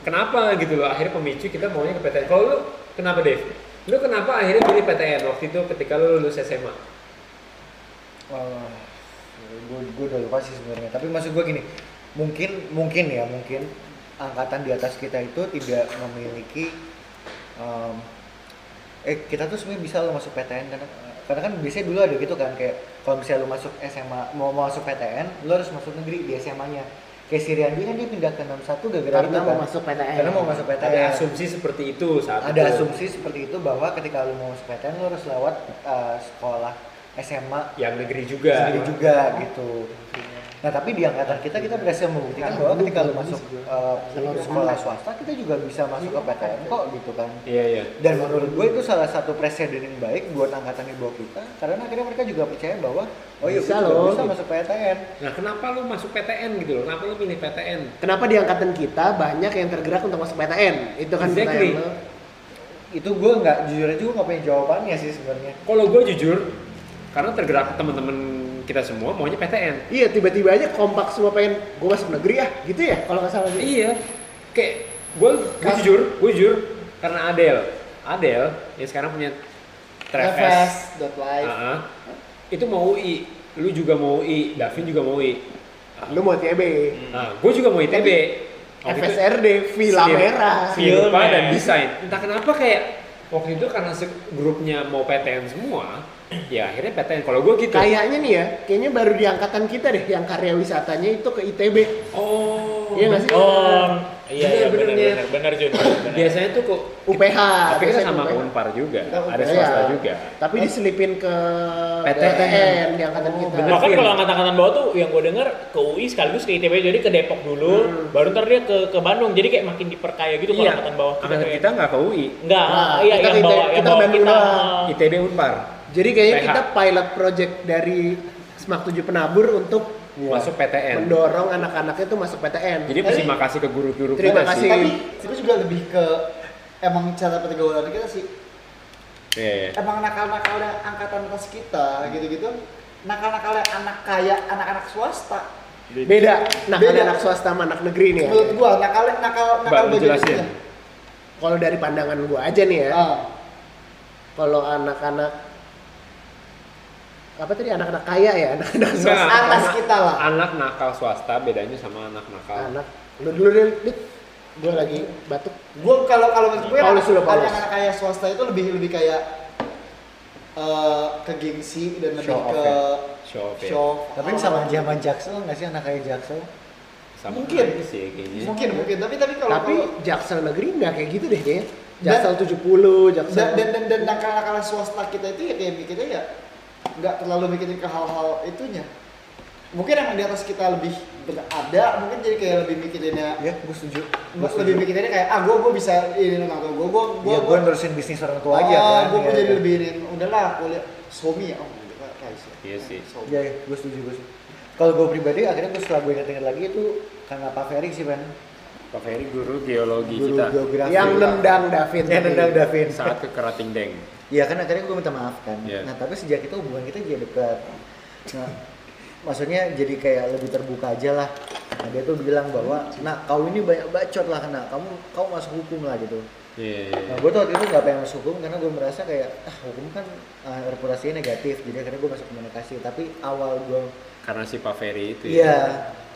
kenapa gitu loh akhirnya pemicu kita maunya ke PTN. Kalau lu kenapa Dev? Lu kenapa akhirnya pilih PTN waktu itu ketika lu lulus SMA? Wah, gue gue udah lupa sih sebenarnya. Tapi maksud gue gini, mungkin mungkin ya mungkin angkatan di atas kita itu tidak memiliki em, eh kita tuh sebenarnya bisa lo masuk PTN karena karena kan biasanya dulu ada gitu kan kayak kalau misalnya lo masuk SMA mau masuk PTN lo harus masuk negeri di SMA-nya kayak si Riandi kan dia pindah ke 61 gara-gara karena itu mau kan masuk PTN karena mau masuk PTN Ada asumsi seperti itu saat ada itu. asumsi seperti itu bahwa ketika lo mau masuk PTN lo harus lewat eh, sekolah SMA yang negeri juga. sendiri juga gitu. Nah tapi di angkatan kita kita berhasil membuktikan bahwa ketika lu masuk uh, sekolah swasta kita juga bisa masuk ke PTN kok gitu kan. Iya iya. Dan menurut gue itu salah satu presiden yang baik buat angkatan di bawah kita karena akhirnya mereka juga percaya bahwa oh iya Bisa loh, bisa gitu. masuk PTN. Nah kenapa lu masuk PTN gitu loh? Kenapa lu pilih PTN? kenapa di angkatan kita banyak yang tergerak untuk masuk PTN itu kan Exactly. lo. Itu gue nggak jujur aja gue nggak punya jawabannya sih sebenarnya. Kalau gue jujur, karena tergerak teman-teman kita semua maunya PTN. iya tiba-tiba aja kompak semua pengen gue masuk negeri ya gitu ya kalau nggak salah Iya. Kayak gue gue jujur, gue jujur karena Adel, Adel yang sekarang punya Travis, Travis.live. Ah, itu mau UI, lu juga mau UI, Davin juga mau UI. lu mau TB Nah, gue juga mau ITB. Waktu FSRD Villa Merah Villa dan desain. Entah kenapa kayak waktu itu karena grupnya mau PTN semua, ya akhirnya PTN. Kalau gue gitu. kayaknya nih ya kayaknya baru di angkatan kita deh yang karya wisatanya itu ke ITB oh. Iya nggak sih? oh iya iya Bener, benar benar benar Jun benar. Biasanya tuh kok UPH tapi biasanya sama UPH. ke Unpar juga, ada UPH, swasta ya. juga. tapi diselipin ke PTN. PTN di angkatan Oh, kita bener. Bahkan kalau angkatan-angkatan bawah tuh yang gue denger ke UI sekaligus ke ITB jadi ke Depok dulu, baru ntar dia ke ke Bandung. Jadi kayak makin diperkaya gitu kalau Iya, angkatan bawah kita. angkatan kita nggak ke UI, Enggak, Nah, iya kita yang bawah yang kita bawah kita. ITB Unpar jadi kayaknya PH. kita pilot project dari Semak 7 Penabur untuk masuk PTN. mendorong anak-anaknya tuh masuk PTN Jadi terima kasih ke guru-guru Terima kita kasih. sih. Tapi itu juga lebih ke emang cara pergaulan kita sih. Iya, iya. Emang nakal-nakalnya angkatan atas kita gitu-gitu. Nakal-nakalnya anak kaya, anak-anak swasta. Beda. Nah, Beda. anak swasta sama anak negeri nih ya. Menurut gua nakal nakal nakal. Kalau dari pandangan gua aja nih ya. Ah, Kalau anak-anak apa tadi anak-anak kaya ya, anak-anak Enggak, swasta. atas anak- kita lah. Anak nakal swasta bedanya sama anak nakal. Anak lu dulu deh. Gua lagi batuk. Gua kalau kalau menurut gue Paulus. anak-anak kaya swasta itu lebih lebih kayak eh ke gengsi dan lebih Show ke ya? Show off ya. show. Tapi sama aja sama Jaksel nggak sih anak kayak Jaksel? Sama Mungkin. aja sih kayaknya. Mungkin mungkin tapi tapi kalau Tapi kalau- Jaksel negeri nggak kayak gitu deh kayaknya. Dan- Jaksel 70, Jaksel dan dan dan, dan nakal-nakal swasta kita itu ya kayak mikirnya ya nggak terlalu mikirin ke hal-hal itunya. Mungkin emang di atas kita lebih berada, mungkin jadi kayak lebih mikirinnya Ya, gue setuju. Gue lebih setuju. mikirinnya kayak ah gue gue bisa ini orang tua gue gue Ya, gue nerusin bisnis orang tua aja oh, kan. gue ya, jadi ya. lebih ini udahlah kuliah suami ya oh gitu kan kayak sih. Iya sih. Iya, ya, gue setuju, gue setuju. Kalau gue pribadi, akhirnya gue setelah gue ingat-ingat lagi itu karena Pak Ferry sih, Ben. Pak Ferry guru geologi Guru kita geografi. yang nendang David. Yang nendang Davin. saat ke Kerating Deng. Iya kan akhirnya gue minta maaf kan. Iya. Nah tapi sejak itu hubungan kita jadi dekat. Nah maksudnya jadi kayak lebih terbuka aja lah. Nah dia tuh bilang bahwa, nah kau ini banyak bacot lah kena, kamu kau masuk hukum lah gitu. Iya. Nah gue tuh waktu itu gak pengen masuk hukum karena gue merasa kayak ah hukum kan ah, reputasinya negatif, jadi akhirnya gue masuk komunikasi. Tapi awal gue Karena si Pak Ferry itu Iya, ya.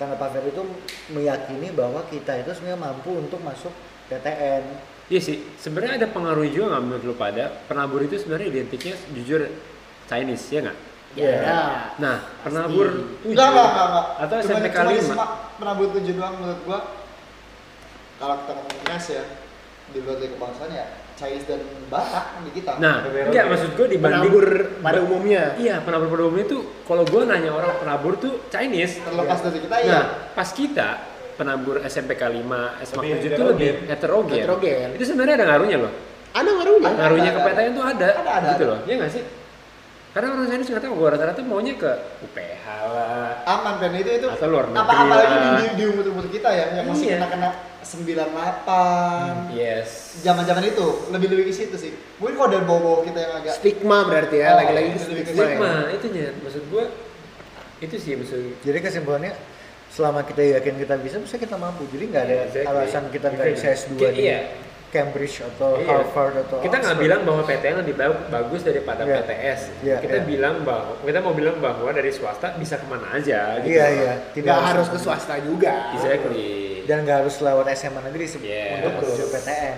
karena Pak Ferry itu meyakini bahwa kita itu sebenarnya mampu untuk masuk PTN. Iya sih, sebenarnya ada pengaruh juga nggak menurut lo pada penabur itu sebenarnya identiknya jujur Chinese ya nggak? Ya. Nah, penabur tujuh Enggak, enggak, enggak, enggak. atau Cuma- SMPK cuma lima. penabur tujuh doang menurut gua. Kalau kita ngomong ras ya, di luar dari kebangsaan ya Chinese dan Batak di kita. Nah, enggak maksud gue dibanding Penabur pada umumnya. Iya, penabur pada umumnya tuh kalau gue nanya orang penabur tuh Chinese. terlepas dari kita Nah, ya. pas kita penabur SMPK 5, SMA Lebih 7 itu lebih heterogen. Heterogen. Itu sebenarnya ada ngaruhnya loh. Ada ngaruhnya. Ada. Ngaruhnya ke PTN tuh ada, Ada, ada, gitu ada. loh. Iya nggak sih? Karena orang Chinese nggak tahu gue rata-rata maunya ke UPH lah. aman kan itu itu Atau luar negeri apa apalagi di, lah. di, di umur-umur kita ya yang masih Iya. kena kena 98 Yes. zaman-zaman itu lebih lebih ke situ sih mungkin kalau dari bawah-bawah kita yang agak Stigma berarti ya, Oh, lagi-lagi iya, stigma. stigma. ya. Stigma, itunya maksud gue itu sih maksud Jadi kesimpulannya selama kita yakin kita bisa, bisa kita mampu. Jadi nggak ada Exactly. alasan kita nggak bisa S2 Kayak di iya. Cambridge atau Iya. Harvard atau kita nggak bilang bahwa PTN lebih ba- bagus daripada Iya. PTS Iya, kita iya. bilang bahwa kita mau bilang bahwa dari swasta bisa ke mana aja gitu Iya iya, Tidak harus ke swasta juga. exactly Dan nggak harus lewat SMA negeri Yes. untuk menuju PTN.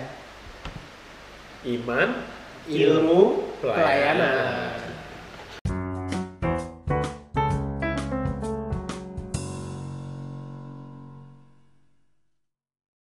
iman Ilmu pelayanan pelayanan.